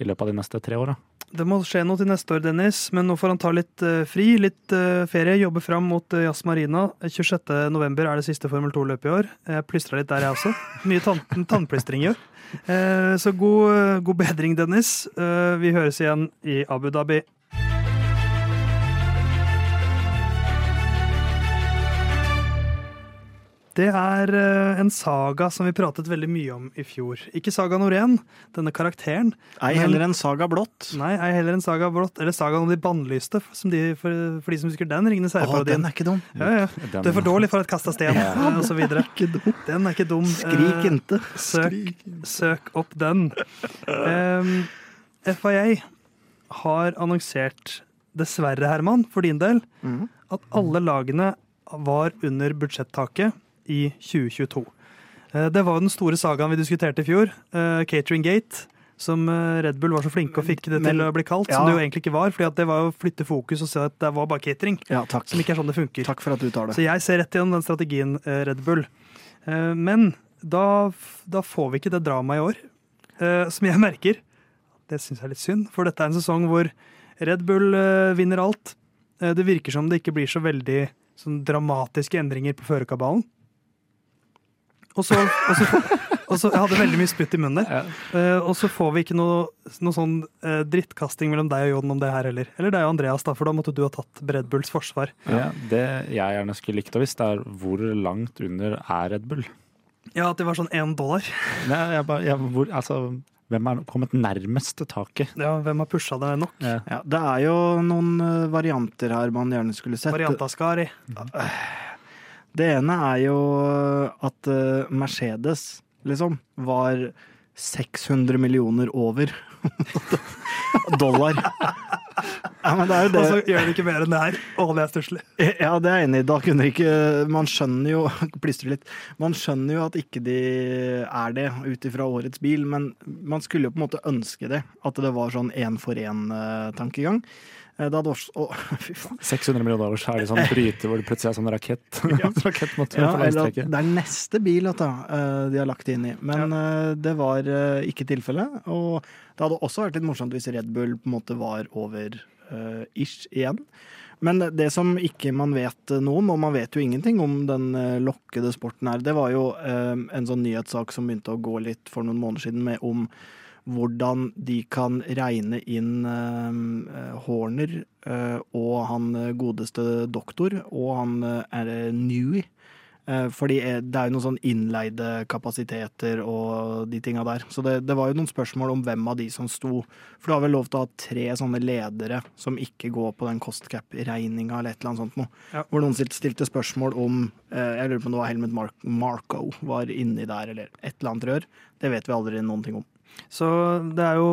i løpet av de neste tre åra. Det må skje noe til neste år, Dennis, men nå får han ta litt uh, fri, litt uh, ferie, jobbe fram mot uh, Jazz Marina. 26. november er det siste Formel 2-løpet i år. Jeg plystra litt der, jeg også. Mye tann tannplystring år. Eh, så god, god bedring, Dennis. Vi høres igjen i Abu Dhabi. Det er eh, en saga som vi pratet veldig mye om i fjor. Ikke Saga Norén, denne karakteren. Ei Men- heller en saga blått. Nei, ei heller en saga blått, eller sagaen om de bannlyste, de, for, for de som husker den. Ringenes Å, herre-parodien. den er ikke dum. Ja, ja. Du er for dårlig for å kaste sten, eh, og så videre. Den er ikke dum. Skrik Eh, inte. Søk, søk opp den. Um, FIA har annonsert, dessverre, Herman, for din del, Mhm. at alle lagene var under budsjettaket i 2022. Eh, Det var den store sagaen vi diskuterte i fjor, eh, Catering Gate, som eh, Red Bull var så flinke og fikk det til å bli kalt, ja. som det jo egentlig ikke var, fordi det var å flytte fokus og se at det var bare catering, Ja, som ikke er sånn det funker. Takk for at du tar det. Så jeg ser rett igjen den strategien, Red Bull. Men da, da får vi ikke det dramaet i år, som jeg merker. Det syns jeg er litt synd, for dette er en sesong hvor Red Bull vinner alt. Det virker som det ikke blir så veldig sånn dramatiske endringer på førerkabalen. Og så, og så, og så Jeg hadde veldig mye spytt i munnen der. Eh, og så får vi ikke noe, noe sånn uh, drittkasting mellom deg og Jon om det her heller. Eller deg og Andreas, da, for da måtte du ha tatt Red Bulls forsvar. Ja, det jeg gjerne skulle likt å visst, er hvor langt under er Red Bull? Ja, at det var sånn én dollar. Nei, jeg bare, jeg, hvor, altså, hvem er kommet nærmest til taket? Ja, hvem har pusha det nok? Ja. Ja, det er jo noen eh, varianter her man gjerne skulle sett. Variantaskari. Det ene er jo at eh, Mercedes liksom var 600 millioner over dollar. Ja, men det er jo Og så gjør de ikke mer enn det her. Å, det er stusslig. Ja, det er jeg enig i. Da kunne ikke Man skjønner jo Plystrer litt. Man skjønner jo at ikke de er det ut ifra årets bil, men man skulle jo på en måte ønske det. At det var sånn én for én-tankegang. Det hadde også Å, fy faen. 600 millioner år, så er det sånn bryter hvor det plutselig er sånn rakett. Rakettmotor Ja, eller det er neste bil du, eh, de har lagt inn i. Men ja. det var eh, ikke tilfellet. Og det hadde også vært litt morsomt hvis Red Bull på en måte var over uh, ish igjen. Men det som ikke man vet noe om, og man vet jo ingenting om den eh, lokkede sporten her, det var jo eh, en sånn nyhetssak som begynte å gå litt for noen måneder siden med om hvordan de kan regne inn eh, Horner eh, og han eh, godeste doktor og han er Newey. Fordi det er jo noen sånn innleide kapasiteter og de tinga der. Så det, det var jo noen spørsmål om hvem av de som sto For du har vel lov til å ha tre sånne ledere som ikke går på den cost cap-regninga eller et eller annet sånt noe. Ja. Hvor noen stilte, spørsmål om Jeg lurer på om det var Helmut Mark Marco var inni der, eller et eller annet rør. Det vet vi aldri noen ting om. Så det er jo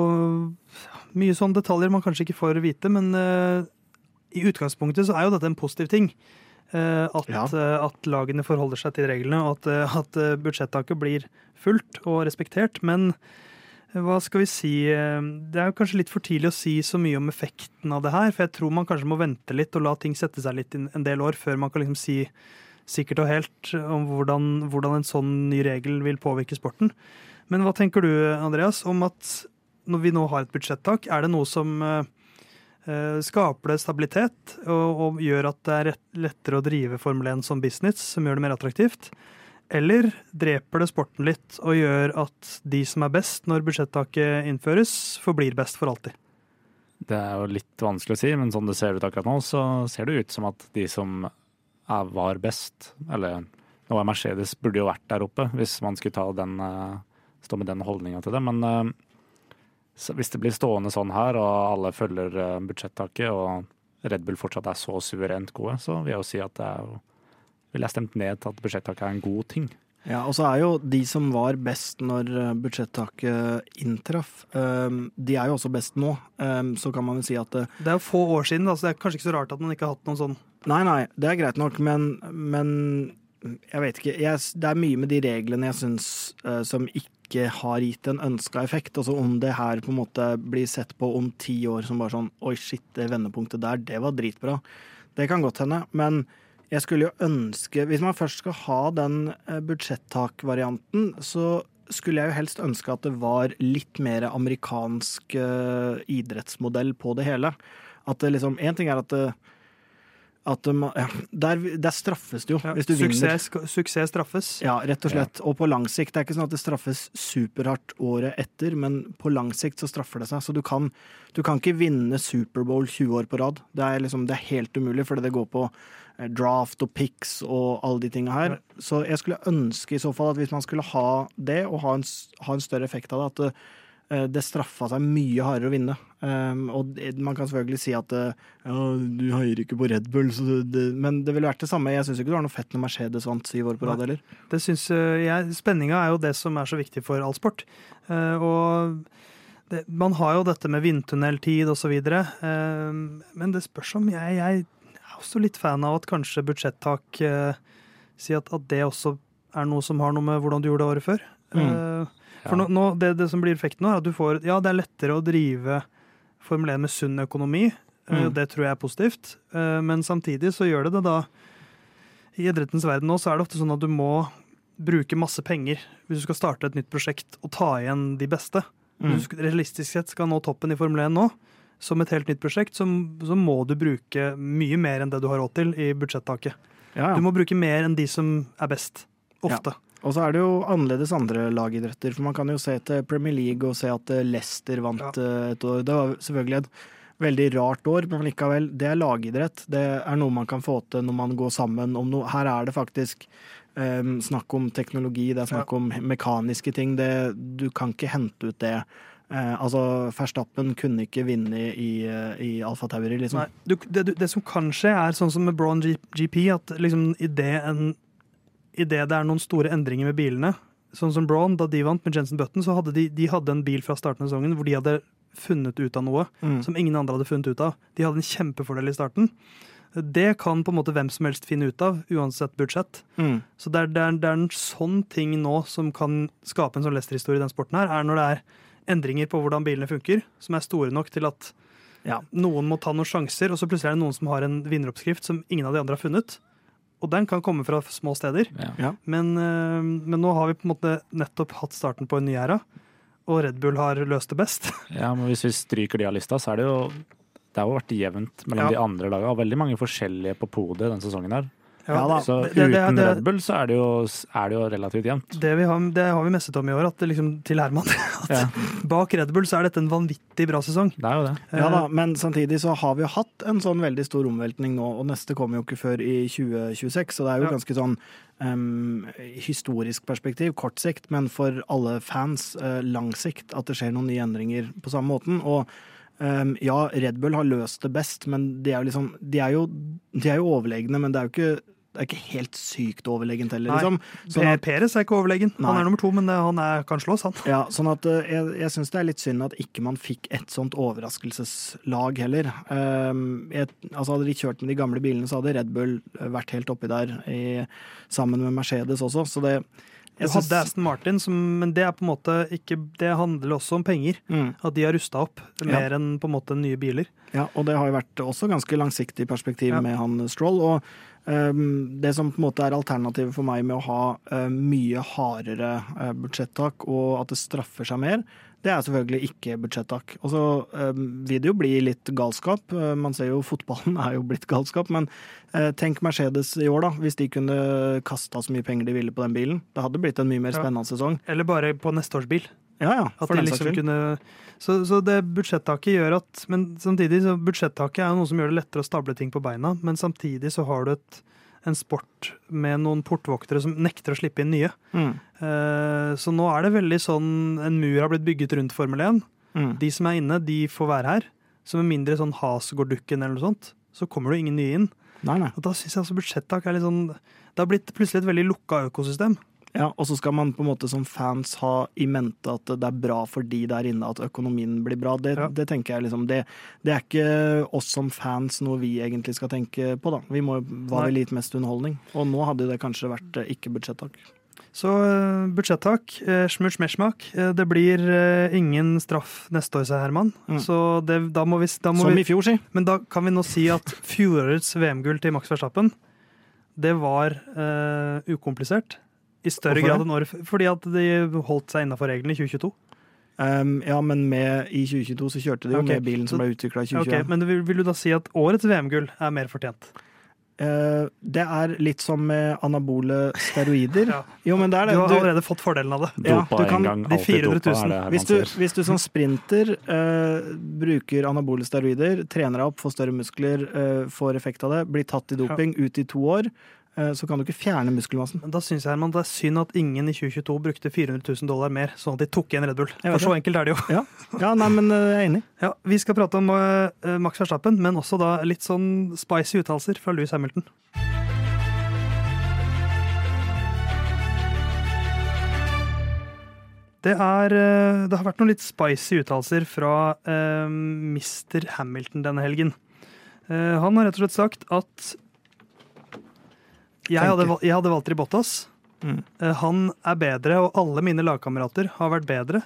mye sånne detaljer man kanskje ikke får vite, men uh, i utgangspunktet så er jo dette en positiv ting. Uh, at, Ja. uh, at lagene forholder seg til reglene, og at, at budsjettaket blir fulgt og respektert. Men hva skal vi si Det er jo kanskje litt for tidlig å si så mye om effekten av det her. For jeg tror man kanskje må vente litt og la ting sette seg litt en del år før man kan liksom si sikkert og helt om hvordan, hvordan en sånn ny regel vil påvirke sporten. Men hva tenker du, Andreas, om at når vi nå har et budsjettak, er det noe som eh, eh, skaper det stabilitet og, og gjør at det er lettere å drive Formel 1 som business, som gjør det mer attraktivt? Eller dreper det sporten litt og gjør at de som er best når budsjettaket innføres, forblir best for alltid? Det er jo litt vanskelig å si, men sånn det ser ut akkurat nå, så ser det ut som at de som er, var best, eller nå er Mercedes, burde jo vært der oppe hvis man skulle ta den, eh, stå med den holdninga til det. Men eh, hvis det blir stående sånn her, og alle følger eh, budsjettaket, og Red Bull fortsatt er så suverent gode, så vil jeg jo si at det er jo ville jeg stemt ned til at budsjettaket er en god ting. Ja, og så er jo de som var best når eh, budsjettaket inntraff, de er jo også best nå. Så kan man jo si at det, Det er jo få år siden, da, så det er kanskje ikke så rart at man ikke har hatt noen sånn Nei, nei, det er greit nok, men, men jeg vet ikke. Jeg, det er mye med de reglene jeg syns uh, som ikke har gitt en ønska effekt. Altså om det her på en måte blir sett på om ti år som bare sånn Oi, shit, det vendepunktet der, det var dritbra. Det kan godt hende, men jeg skulle jo ønske Hvis man først skal ha den eh, budsjettak-varianten, så skulle jeg jo helst ønske at det var litt mer amerikansk uh, idrettsmodell på det hele. At det liksom Én ting er at det at det, ja, der, der straffes det jo, ja, hvis du suksess, vinner. suksess straffes. Ja, rett og slett. Og på lang sikt. Det er ikke sånn at det straffes superhardt året etter, men på lang sikt så straffer det seg. Så du kan, du kan ikke vinne Superbowl 20 år på rad. Det er, liksom, det er helt umulig, fordi det går på eh, draft og picks og alle de tinga her. Så jeg skulle ønske i så fall at hvis man skulle ha det, og ha en, ha en større effekt av det, at det, eh, straffa seg mye hardere å vinne. Um, og man kan selvfølgelig si at eh, ja, du heier ikke på Red Bull, så det, det, men det ville vært det samme. Jeg syns ikke det var noe fett når Mercedes vant syv år på rad heller. Det synes eh, jeg, Spenninga er jo det som er så viktig for all sport. Uh, og det, man har jo dette med vindtunneltid osv. Uh, men det spørs om jeg, jeg er også litt fan av at kanskje budsjettak uh, sier at, at det også er noe som har noe med hvordan du gjorde det året før. Eh, for nå, nå, det, det som blir effekten nå, er at du får Ja, det er lettere å drive Formel 1 med sunn økonomi. Eh, Mm. Det tror jeg er positivt. Eh, Men samtidig så gjør det det da I idrettens verden nå så er det ofte sånn at du må bruke masse penger hvis du skal starte et nytt prosjekt og ta igjen de beste. Mm. Hvis du realistisk sett skal nå toppen i Formel 1 nå, som et helt nytt prosjekt, så, så må du bruke mye mer enn det du har råd til i budsjettaket. Ja, ja. Du må bruke mer enn de som er best. Ofte. Og så er det jo annerledes andre lagidretter, for man kan jo se til Premier League og se at eh, Leicester vant ja. et år. Det var selvfølgelig et veldig rart år, men likevel, det er lagidrett. Det er noe man kan få til når man går sammen om noe. Her er det faktisk um, snakk om teknologi, det er snakk om mekaniske ting. Det, du kan ikke hente ut det. Uh, altså, Verstappen kunne ikke vinne i, eh, i Alfa Tauri, liksom. Nei, du, det, det som kan skje, er sånn som med Braun GP, at liksom idet en Idet det er noen store endringer med bilene, sånn som Braun, da de vant med Jensen Button, så hadde de, de hadde en bil fra starten av sesongen hvor de hadde funnet ut av noe Mm. som ingen andre hadde funnet ut av. De hadde en kjempefordel i starten. Det kan på en måte hvem som helst finne ut av, uansett budsjett. Mm. Så det er, det er, det er en sånn ting nå som kan skape en sånn Leicester-historie i den sporten her, er når det er endringer på hvordan bilene funker, som er store nok til at Ja. noen må ta noen sjanser, og så plutselig er det noen som har en vinneroppskrift som ingen av de andre har funnet. Og den kan komme fra små steder. Ja. Men, øh, men nå har vi på en måte nettopp hatt starten på en ny æra, og Red Bull har løst det best. Ja, men hvis vi stryker de av lista, så er det jo Det har jo vært jevnt mellom Ja. de andre lagene. Veldig mange forskjellige på podiet denne sesongen her. Ja da. Så det- det- det- uten det- Red Bull så er det jo, er det jo relativt jevnt. Det, har, det har vi messet om i år, at det liksom, til Herman. At Ja. bak Red Bull så er dette en vanvittig bra sesong. Det er jo det. Ja da, men samtidig så har vi jo hatt en sånn veldig stor omveltning nå, og neste kommer jo ikke før i 2026, så det er jo Ja. ganske sånn um, historisk perspektiv, kort sikt, men for alle fans uh, lang sikt, at det skjer noen nye endringer på samme måten. Og Um, ja, Red Bull har løst det best, men de er jo liksom De er jo, de er jo overlegne, men det er jo ikke det er ikke helt sykt overlegent heller, Nei. liksom. Sånn at, Peres er ikke overlegen. Han er nummer to, men det, han er, kan slås, han. ja, sånn at eh, jeg, jeg syns det er litt synd at ikke man fikk et sånt overraskelseslag heller. Um, jeg, altså Hadde de kjørt med de gamle bilene, så hadde Red Bull vært helt oppi der i, sammen med Mercedes også, så det Du hadde Aston Martin, som, men det er på en måte ikke Det handler også om penger. mm. At de har rusta opp mer enn på en måte nye biler. Ja, og det har jo vært også ganske langsiktig perspektiv Ja. med han Stroll. Og det som på en måte er alternativet for meg med å ha eh, mye hardere uh, budsjettak, og at det straffer seg mer, det er selvfølgelig ikke budsjettak. Og så ehm, vil det jo bli litt galskap. Eh, man ser jo fotballen er jo blitt galskap, men eh, tenk Mercedes i år, da. Hvis de kunne kasta så mye penger de ville på den bilen. Det hadde blitt en mye mer Ja. spennende sesong. Eller bare på neste års bil. Ja, ja, At de liksom kunne så, så det budsjettaket gjør at Men samtidig, så budsjettaket er noe som gjør det lettere å stable ting på beina, men samtidig så har du et, en sport med noen portvoktere som nekter å slippe inn nye. Mm, Eh, så nå er det veldig sånn En mur har blitt bygget rundt Formel 1. mm. De som er inne, de får være her. Så med mindre sånn Hasegård-dukken eller noe sånt, så kommer det ingen nye inn. Nei, nei. Og da syns jeg altså budsjettak er litt sånn Det har blitt plutselig et veldig lukka økosystem. Ja, og så skal man på en måte som fans ha i mente at det er bra for de der inne at økonomien blir bra. Det, Ja. det tenker jeg liksom, det, det er ikke oss som fans noe vi egentlig skal tenke på, da. Vi må, hva Nei. vil gitt mest underholdning? Og nå hadde det kanskje vært eh, ikke budsjettak. Så uh, budsjettak, uh, smurt smesmak. Eh, det blir eh, ingen straff neste år, sier Herman. Mm. Så det, da må vi, da må Som vi i fjor, si. Men da kan vi nå si at fjorårets VM-gull til Max Verstappen, det var uh, ukomplisert. I større grad enn året Fordi at de holdt seg innafor reglene i 2022. Um, ja, men med, i 2022 så kjørte de jo okay. med bilen som ble utvikla i Ok, 2021. men vil, vil du da si at årets VM-gull er mer fortjent? Uh, det er litt som med anabole steroider. Ja. Jo, men det er Du har Du- allerede fått fordelen av det. Ja, du kan- en gang, de alltid 400 000. dopa, er det her Hvis du, hvis du som sprinter uh, bruker anabole steroider, trener deg opp, får større muskler, uh, får effekt av det, blir tatt i doping ut i to år, så kan du ikke fjerne muskelmassen. Da syns jeg Herman, det er synd at ingen i 2022 brukte 400 000 dollar mer, sånn at de tok igjen Red Bull. For så enkelt er det jo. Ja, ja nei, men eh, jeg er enig. Ja, Vi skal prate om uh, Max Verstappen, men også da litt sånn spicy uttalelser fra Louis Hamilton. Det, er, eh, det har vært noen litt spicy uttalelser fra uh, Mr. Hamilton denne helgen. Uh, han har rett og slett sagt at jeg hadde, val- jeg hadde valgt Ribottas. Mm. Eh, han er bedre, og alle mine lagkamerater har vært bedre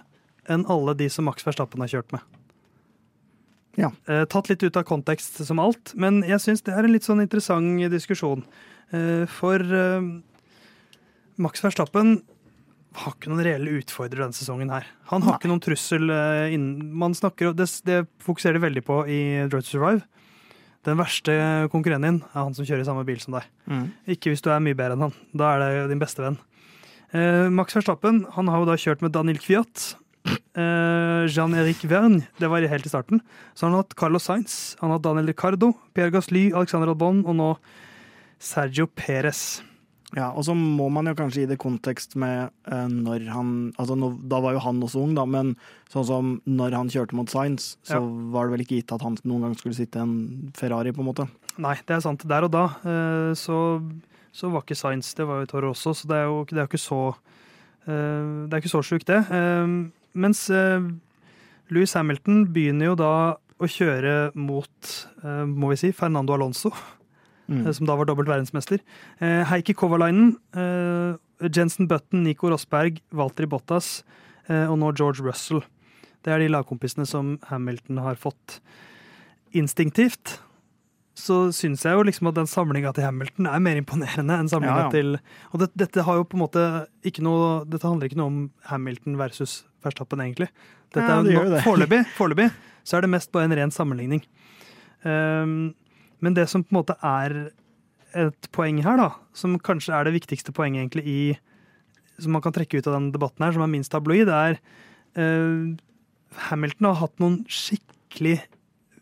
enn alle de som Max Verstappen har kjørt med. Ja. Eh, tatt litt ut av kontekst som alt, men jeg syns det er en litt sånn interessant diskusjon. Eh, for Max Verstappen har ikke noen reelle utfordrere denne sesongen her. Han har Nei. ikke noen trussel innen Man snakker det, det fokuserer de veldig på i Droid to Survive. Den verste konkurrenten din er han som kjører i samme bil som deg. Mm. Ikke hvis du er mye bedre enn han. Da er det din beste venn. Eh, Max Verstappen han har jo da kjørt med Daniel Kviat. Eh, Jean-Eric Verne, det var helt i starten. Så han har hatt Carlos Sainz, han har hatt Daniel Ricardo, Pierre Gasly, Alexander Albon og nå Sergio Perez. Ja, og så må man jo kanskje gi det kontekst med eh, når han Altså, nå, da var jo han også ung, da, men sånn som når han kjørte mot Science, så Ja. var det vel ikke gitt at han noen gang skulle sitte i en Ferrari, på en måte. Nei, det er sant. Der og da eh, så, så var ikke Sainz, det var jo Toro også, så det er jo, det er ikke så eh, Det er ikke så sjukt, det. Eh, mens eh, Louis Hamilton begynner jo da å kjøre mot, eh, må vi si, Fernando Alonso. Mm. eh, som da var dobbelt verdensmester. Eh, Heikki Kovalainen, eh, Jensen Button, Nico Rosberg, Walter Bottas eh, og nå George Russell. Det er de lagkompisene som Hamilton har fått. Instinktivt så syns jeg jo liksom at den samlinga til Hamilton er mer imponerende enn samlinga Ja, ja. til Og det, dette har jo på en måte ikke noe Dette handler ikke noe om Hamilton versus Verstappen, egentlig. Dette Ja, det er jo foreløpig så er det mest bare en ren sammenligning. Um, men det som på en måte er et poeng her, da, som kanskje er det viktigste poenget egentlig i Som man kan trekke ut av den debatten her, som er minst tabloid, er uh, Hamilton har hatt noen skikkelig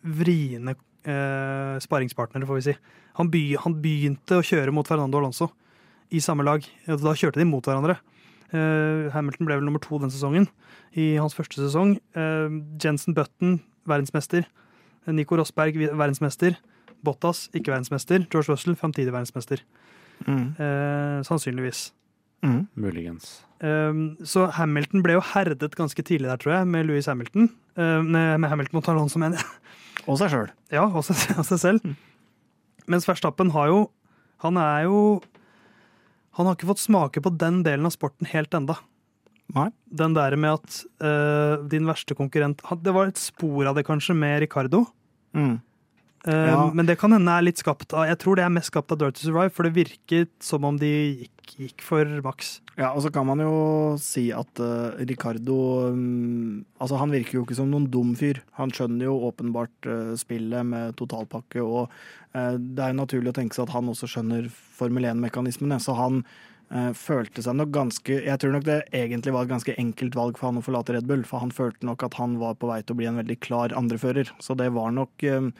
vriene uh, sparringspartnere, får vi si. Han, by, han begynte å kjøre mot Fernando Alonso i samme lag. Da kjørte de mot hverandre. Uh, Hamilton ble vel nummer to den sesongen, i hans første sesong. Uh, Jensen Button, verdensmester. Nico Rosberg, verdensmester. Bottas, ikke verdensmester. George Russell, framtidig verdensmester. Mm. Eh, sannsynligvis. Mm. Muligens. Um, så Hamilton ble jo herdet ganske tidlig der, tror jeg, med Louis Hamilton. Uh, med, Hamilton og Alonso, mener jeg. Og seg sjøl. Ja, og seg, og seg selv. Mens Verstappen har jo Han er jo Han har ikke fått smake på den delen av sporten helt enda. Nei. Den der med at uh, din verste konkurrent Det var et spor av det, kanskje, med Ricardo. Mm. Uh, Ja. Men det kan hende er litt skapt av Jeg tror det er mest skapt av Dirt to Survive, for det virket som om de gikk, gikk for maks. Ja, og så kan man jo si at uh, Ricardo um, Altså, han virker jo ikke som noen dum fyr. Han skjønner jo åpenbart uh, spillet med totalpakke, og uh, det er jo naturlig å tenke seg at han også skjønner Formel 1-mekanismene, så han eh, følte seg nok ganske Jeg tror nok det egentlig var et ganske enkelt valg for han å forlate Red Bull, for han følte nok at han var på vei til å bli en veldig klar andrefører, så det var nok eh,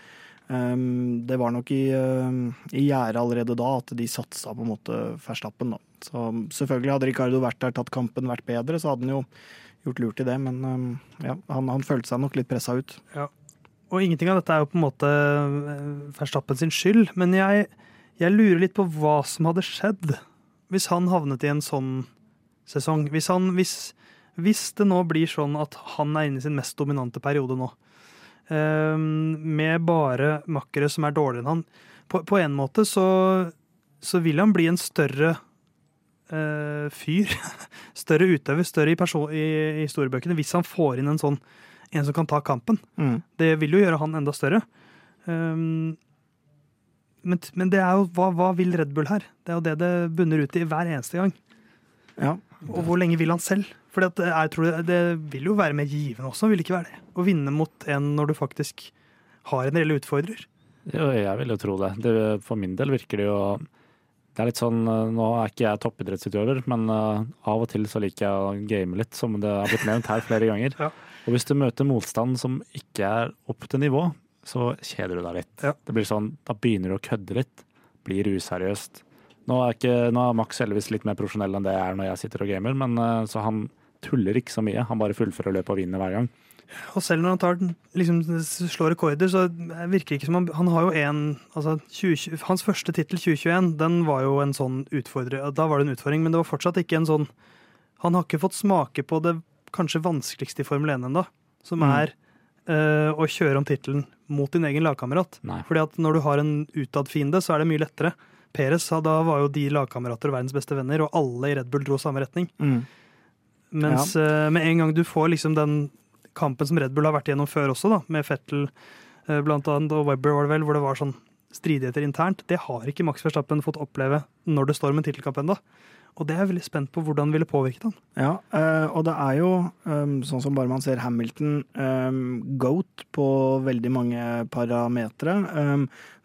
det var nok i, uh, gjerdet allerede da at de satsa på en måte Verstappen. Da. Så selvfølgelig hadde Ricardo vært der, tatt kampen, vært bedre, så hadde han jo gjort lurt i det. Men um, ja, han, han følte seg nok litt pressa ut. Og ingenting av dette er jo på en måte eh, Verstappen sin skyld, men jeg, jeg lurer litt på hva som hadde skjedd hvis han havnet i en sånn sesong. Hvis, han, hvis, hvis det nå blir sånn at han er inne i sin mest dominante periode nå, eh, med bare makkere som er dårligere enn han På, på en måte så, så vil han bli en større uh, fyr. Større utøver, større i, person, i, i historiebøkene, hvis han får inn en sånn en som kan ta kampen. Mm. Det vil jo gjøre han enda større. Um, men, men det er jo hva, hva vil Red Bull her? Det er jo det det bunner ut i hver eneste gang. Ja. Og hvor lenge vil han selv? For det, er- jeg tror det, det vil jo være mer givende også, vil det ikke være det? Å vinne mot en når du faktisk har en reell utfordrer. Jo, jeg vil jo tro det. det. For min del virker det jo Det er litt sånn eh, Nå er ikke jeg toppidrettsutøver, men eh, av og til så liker jeg å game litt, som det har blitt nevnt her flere ganger. Ja. Og hvis du møter motstand som ikke er opp til nivå, så kjeder du deg litt. Ja. Det blir sånn, Da begynner du å kødde litt. Blir useriøst. Nå er, ikke, nå er Max heldigvis litt mer profesjonell enn det jeg er når jeg sitter og gamer, men eh, så han tuller ikke så mye. Han bare fullfører løpet og vinner hver gang. Og selv når han tar, liksom, slår rekorder, så virker det ikke som han Han har jo en altså 20, Hans første tittel, 2021, den var jo en sånn utfordrer. Da var det en utfordring, men det var fortsatt ikke en sånn Han har ikke fått smake på det kanskje vanskeligste i Formel 1 ennå, som Mm. er øh, å kjøre om tittelen mot din egen lagkamerat. Fordi at når du har en utad fiende, så er det mye lettere. Peres, da var jo de lagkamerater og verdens beste venner, og alle i Red Bull dro samme retning. Mm. Mens eh, med en gang du får liksom den kampen som Red Bull har vært igjennom før også, da, med Fettel eh, blant annet, og Webber var det vel, hvor det var sånn stridigheter internt, det har ikke Max Verstappen fått oppleve når det står om en tittelkamp ennå. Og det er jeg veldig spent på hvordan det ville påvirket han. Ja, eh, og det er jo, um, sånn som bare man ser Hamilton, um, goat på veldig mange parametere.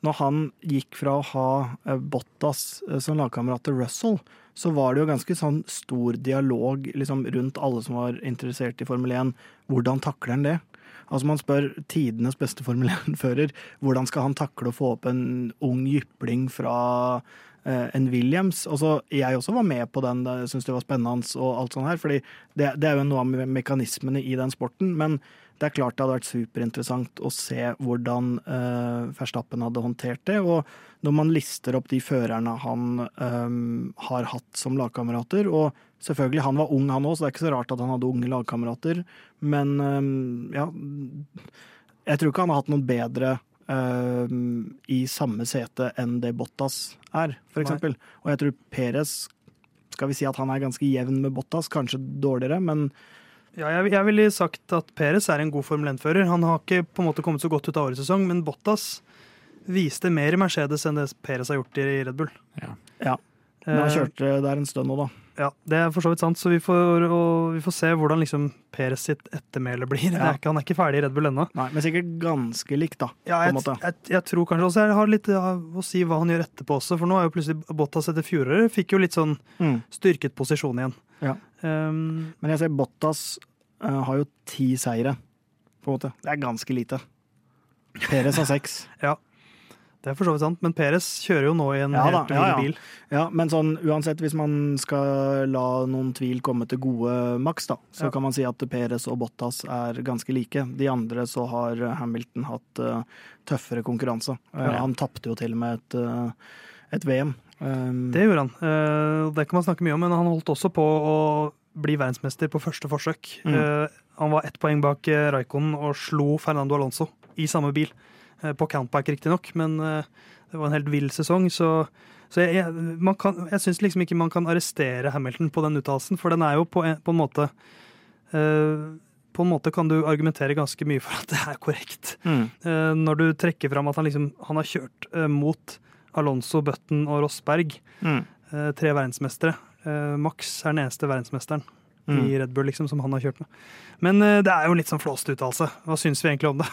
Når han gikk fra å ha eh, Bottas eh, som lagkamerat til Russell, så var det jo ganske sånn stor dialog liksom, rundt alle som var interessert i Formel 1. Hvordan takler han det? Altså Man spør tidenes beste Formel 1-fører hvordan skal han takle å få opp en ung jypling fra eh, en Williams. så jeg også var med på den, syntes det var spennende og alt sånt her. fordi det, det er jo noe av mekanismene i den sporten. Men det er klart det hadde vært superinteressant å se hvordan eh, Verstappen hadde håndtert det. Og når man lister opp de førerne han eh, har hatt som lagkamerater og Selvfølgelig, han var ung han òg, så det er ikke så rart at han hadde unge lagkamerater. Men eh, ja Jeg tror ikke han har hatt noen bedre i samme sete enn det Bottas er, for eksempel. Og jeg tror Perez skal vi si at han er ganske jevn med Bottas, kanskje dårligere, men Ja, jeg, jeg ville sagt at Peres er en god Formel 1-fører. Han har ikke på en måte kommet så godt ut av årets sesong, men Bottas viste mer i Mercedes enn det Peres har gjort i Red Bull. Ja. men han Eh, kjørte der en stund nå, da. Ja, det er for så vidt sant, så vi får, vi får se hvordan liksom Peres sitt ettermæle blir. Det Ja. er ikke, han er ikke ferdig i Red Bull ennå. Nei, men sikkert ganske likt, da. Ja, jeg, jeg, jeg tror kanskje også jeg har litt ja, å si hva han gjør etterpå også, for nå er jo plutselig Bottas etter fjoråret fikk jo litt sånn Mm. styrket posisjon igjen. Ja. Um, Men jeg ser Bottas uh, har jo ti seire, på en måte. Det er ganske lite. Peres har seks. Det er for så vidt sant, men Peres kjører jo nå i en Ja helt helt ja, ja. bil. Ja, men sånn uansett, hvis man skal la noen tvil komme til gode maks, da, så kan man si at Peres og Bottas er ganske like. De andre så har Hamilton hatt uh, tøffere konkurranse. Ja. Han tapte jo til og med et, uh, et VM Um, Det gjorde han. Det kan man snakke mye om, men han holdt også på å bli verdensmester på første forsøk. Mm. Han var ett poeng bak Raikonen og slo Fernando Alonso i samme bil. Eh, på countback, riktignok, men eh, det var en helt vill sesong, så så jeg, jeg, kan- jeg syns liksom ikke man kan arrestere Hamilton på den uttalelsen, for den er jo på en, på en måte uh, På en måte kan du argumentere ganske mye for at det er korrekt. mm. Når du trekker fram at han liksom Han har kjørt mot Alonso, Button og Rosberg, Mm. tre verdensmestere. Max er den eneste verdensmesteren Mm. i Red Bull liksom, som han har kjørt med. Men det er jo en litt sånn flåst uttalelse. Hva syns vi egentlig om det?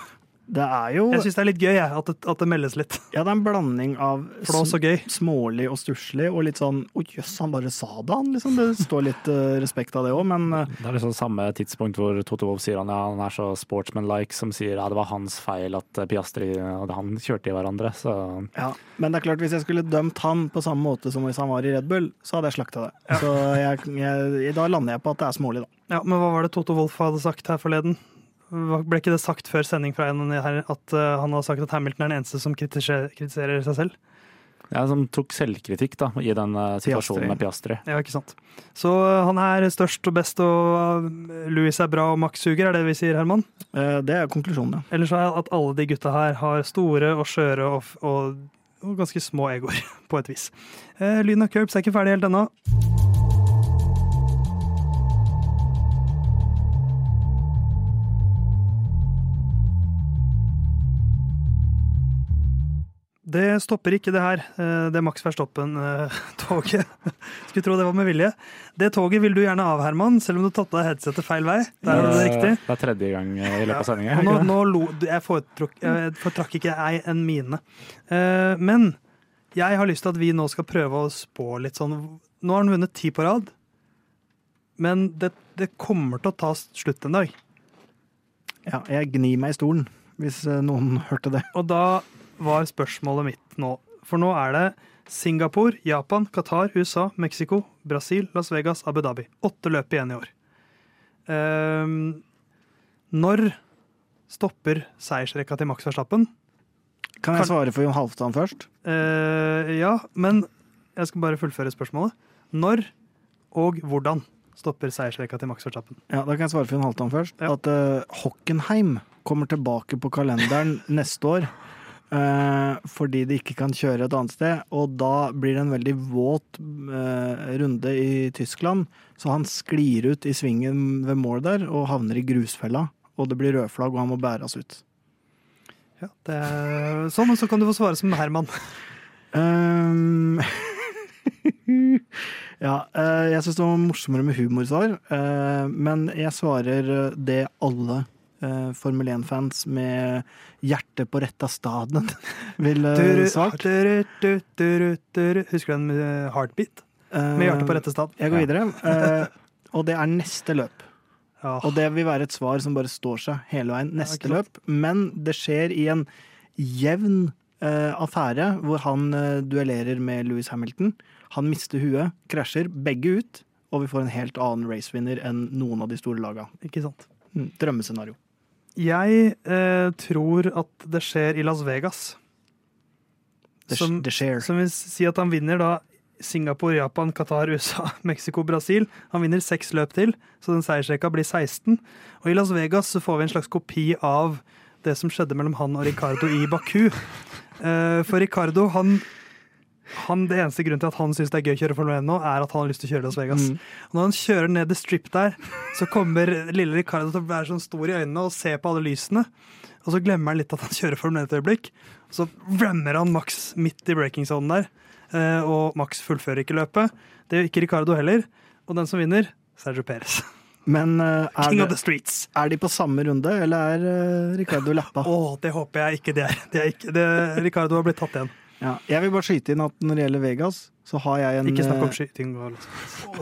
Det er jo Jeg syns det er litt gøy jeg, at, det, at det meldes litt. Ja, det er en blanding av Flås og gøy. smålig og stusslig, og litt sånn Å jøss, han bare sa det, han. Liksom. Det står litt uh, respekt av det òg, men uh, Det er liksom samme tidspunkt hvor Toto Wolff sier han, ja, han er så sportsmanlike, som sier ja, det var hans feil at eh, Piastri og han kjørte i hverandre. Så ja. Men det er klart, hvis jeg skulle dømt han på samme måte som hvis han var i Red Bull, så hadde jeg slakta det. Så jeg, jeg, da lander jeg på at det er smålig, da. Ja, Men hva var det Toto Wolff hadde sagt her forleden? Ble ikke det sagt før sending fra en her at eh, han har sagt at Hamilton er den eneste som kritiserer, kritiserer seg selv? ja, som tok selvkritikk da, i den eh, situasjonen Piastri. med Piastri. Ja, ikke sant. Så eh, han er størst og best, og Louis er bra og Max suger, er det vi sier, Herman? Eh, Det er konklusjonen, ja. Ellers er at alle de gutta her har store og skjøre og, og, og ganske små egoer, på et vis. Eh, Lyden av Curbs er ikke ferdig helt ennå. Det stopper ikke det her, eh, det Max Verstoppen-toget. Skulle tro det var med vilje. Det toget vil du gjerne av, Herman, selv om du tatt av deg headsetet feil vei. Der har det riktig. Det er tredje gang eh, i løpet av sendinga. Ja. nå, nå lo, jeg foretrakk, ikke ei en mine. Eh, men jeg har lyst til at vi nå skal prøve å spå litt sånn Nå har han vunnet ti på rad, men det, det kommer til å ta slutt en dag. ja. Jeg gnir meg i stolen, hvis eh, noen hørte det. Og da var spørsmålet mitt nå For nå er det Singapore, Japan, Qatar, USA, Mexico, Brasil, Las Vegas, Abu Dhabi. Åtte løp igjen i år. Um, når stopper seiersrekka til Max Verstappen? Kan jeg svare for Jon Halvdan først? Uh, ja, men jeg skal bare fullføre spørsmålet. Når og hvordan stopper seiersrekka til Max Verstappen? Ja, Da kan jeg svare for Jon Halvdan først. Ja. At uh, Hockenheim kommer tilbake på kalenderen neste år. Eh, fordi de ikke kan kjøre et annet sted. Og da blir det en veldig våt eh, runde i Tyskland. Så han sklir ut i svingen ved mål der og havner i grusfella. Og det blir rødflagg, og han må bæres ut. Ja, det er sånn, og så kan du få svare som Herman. Um, ja, eh, jeg syns det var morsommere med humorsvar, men jeg svarer det alle eh, Formel 1-fans med hjertet på retta staden ville Duru, svart. Husker du den med Heartbeat? Med hjertet på rette stad? Jeg går videre. eh, og det er neste løp. Ja. Og det vil være et svar som bare står seg hele veien. Neste ja, løp. Men det skjer i en jevn eh, affære hvor han eh, duellerer med Louis Hamilton. Han mister huet, krasjer, begge ut, og vi får en helt annen racevinner enn noen av de store laga. Ikke sant. Mm, drømmescenario. Jeg eh, tror at det skjer i Las Vegas. Som- det skjer. Som vil si at han vinner da Singapore, Japan, Qatar, USA, Mexico, Brasil. Han vinner seks løp til, så den seiersrekka blir 16. Og i Las Vegas så får vi en slags kopi av det som skjedde mellom han og Ricardo i Baku. Eh, For Ricardo, han, han Det eneste grunnen til at han syns det er gøy å kjøre Formel 1 nå, er at han har lyst til å kjøre Las Vegas. Mm. Og når han kjører ned the strip der, så kommer lille Ricardo til å være sånn stor i øynene og se på alle lysene. Og så glemmer han litt at han kjører Formel 1 et øyeblikk. Så rammer han Max midt i breaking zone der, eh, og Max fullfører ikke løpet. Det gjør ikke Ricardo heller. Og den som vinner, Sergio Perez. Men eh, er, det, streets. er de på samme runde, eller er uh, Ricardo lappa? Å, det håper jeg ikke det er. Det er ikke, det, Ricardo har blitt tatt igjen. Ja. Jeg vil bare skyte inn at når det gjelder Vegas, så har jeg en Ikke snakk om eh, skyting.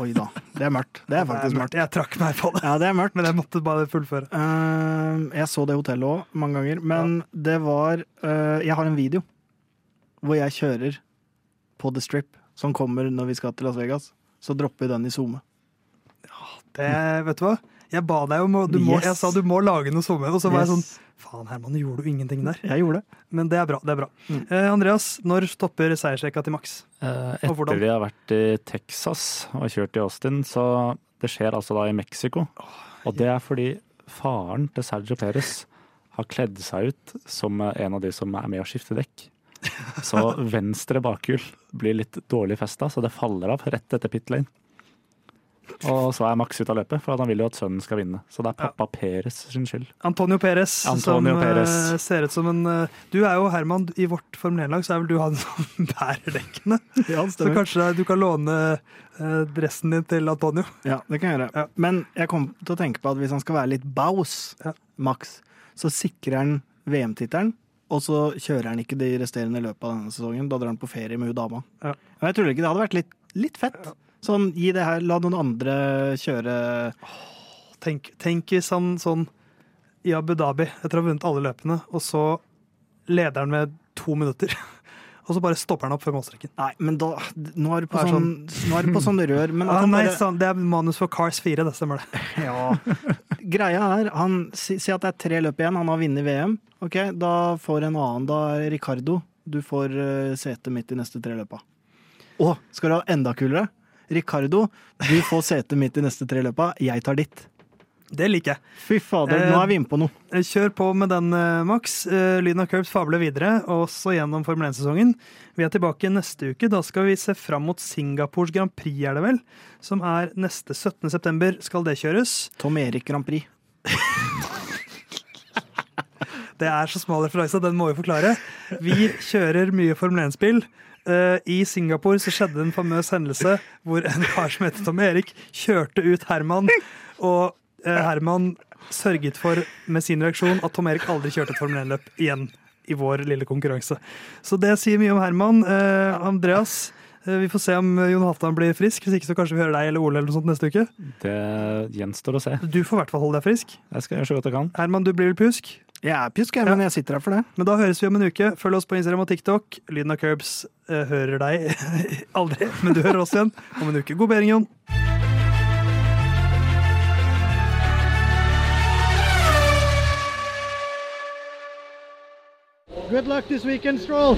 Oi da, det er mørkt. Det er faktisk mørkt. Jeg trakk meg på det, Ja, det er mørkt. men jeg måtte bare fullføre. Uh, jeg så det hotellet òg mange ganger, men det var uh, Jeg har en video hvor jeg kjører på The Strip, som kommer når vi skal til Las Vegas. Så dropper vi den i SoMe. Det, vet du hva? Jeg ba deg om å du må, Yes. Jeg sa du må lage noe sommer, og så var jeg sånn Faen, Herman, gjorde du ingenting der? Jeg gjorde det. Men det er bra. det er bra. Mm. Eh, Andreas, når stopper seiersrekka til Max? Eh? Etter vi har vært i Texas og kjørt i Austin, så det skjer altså da i Mexico. Og det er fordi faren til Sergio Perez har kledd seg ut som en av de som er med å skifte dekk. Så venstre bakhjul blir litt dårlig festa, så det faller av rett etter pit lane. Og så er Max ute av løpet, for han vil jo at sønnen skal vinne. Så det er pappa Peres sin skyld. Antonio Peres, Antonio som eh, ser ut som en eh, Du er jo Herman, i vårt Formel 1-lag så er vel du han som bærer dekkene. Ja, Så kanskje du kan låne eh, dressen din til Antonio. Ja, det kan jeg gjøre. Ja. Men jeg kom til å tenke på at hvis han skal være litt baus, Ja. Max, så sikrer han VM-tittelen. Og så kjører han ikke de resterende løpet av denne sesongen. Da drar han på ferie med hun dama. Ja. Jeg tror ikke det hadde vært litt, litt fett. Sånn, gi det her, la noen andre kjøre Tenk, tenk hvis han sånn i Abu Dhabi, etter å ha vunnet alle løpene, og så leder han med to minutter. Og så bare stopper han opp før målstreken. Nei, men da Nå er du på, Det er sånn, nå er du på sånn rør. Men Ah, nei, bare, sånn, det er manus for Cars 4, det stemmer det. Ja. Greia er, han si, si at det er tre løp igjen, han har vunnet VM. Ok, Da får en annen, da Ricardo. Du får uh, sete midt i neste tre løpa. Å, skal du ha enda kulere? Ricardo, du får sete mitt i neste tre løpa. Jeg tar ditt. Det liker jeg. Fy fader, nå er vi inne på noe. Eh, Kjør på med den, eh, Max. Eh, Lyden av Curbs fabler videre, også gjennom Formel 1-sesongen. Vi er tilbake neste uke. Da skal vi se fram mot Singapores Grand Prix, er det vel? Som er neste 17. september, skal det kjøres. Tom Erik Grand Prix. Det er så smal referanse, den må vi forklare. Vi kjører mye Formel 1-spill. Eh, I Singapore så skjedde en famøs hendelse hvor en kar som heter Tom Erik, kjørte ut Herman. Og uh, Herman sørget for med sin reaksjon at Tom Erik aldri kjørte et Formel 1-løp igjen i vår lille konkurranse. Så det sier mye om Herman. Uh, Andreas, vi får se om Jon Halvdan blir frisk. Hvis ikke så kanskje vi hører deg eller Ole eller noe sånt neste uke. Det gjenstår å se. Du får i hvert fall holde deg frisk. Jeg skal gjøre så godt jeg kan. Herman, du blir vel pjusk? Jeg er pjusk, jeg, men jeg sitter her for det. Men da høres vi om en uke. Følg oss på Instagram og TikTok. Lyden av Curbs eh, hører deg aldri, men du hører oss igjen om en uke. God bedring, Jon. Good luck this weekend, Stroll.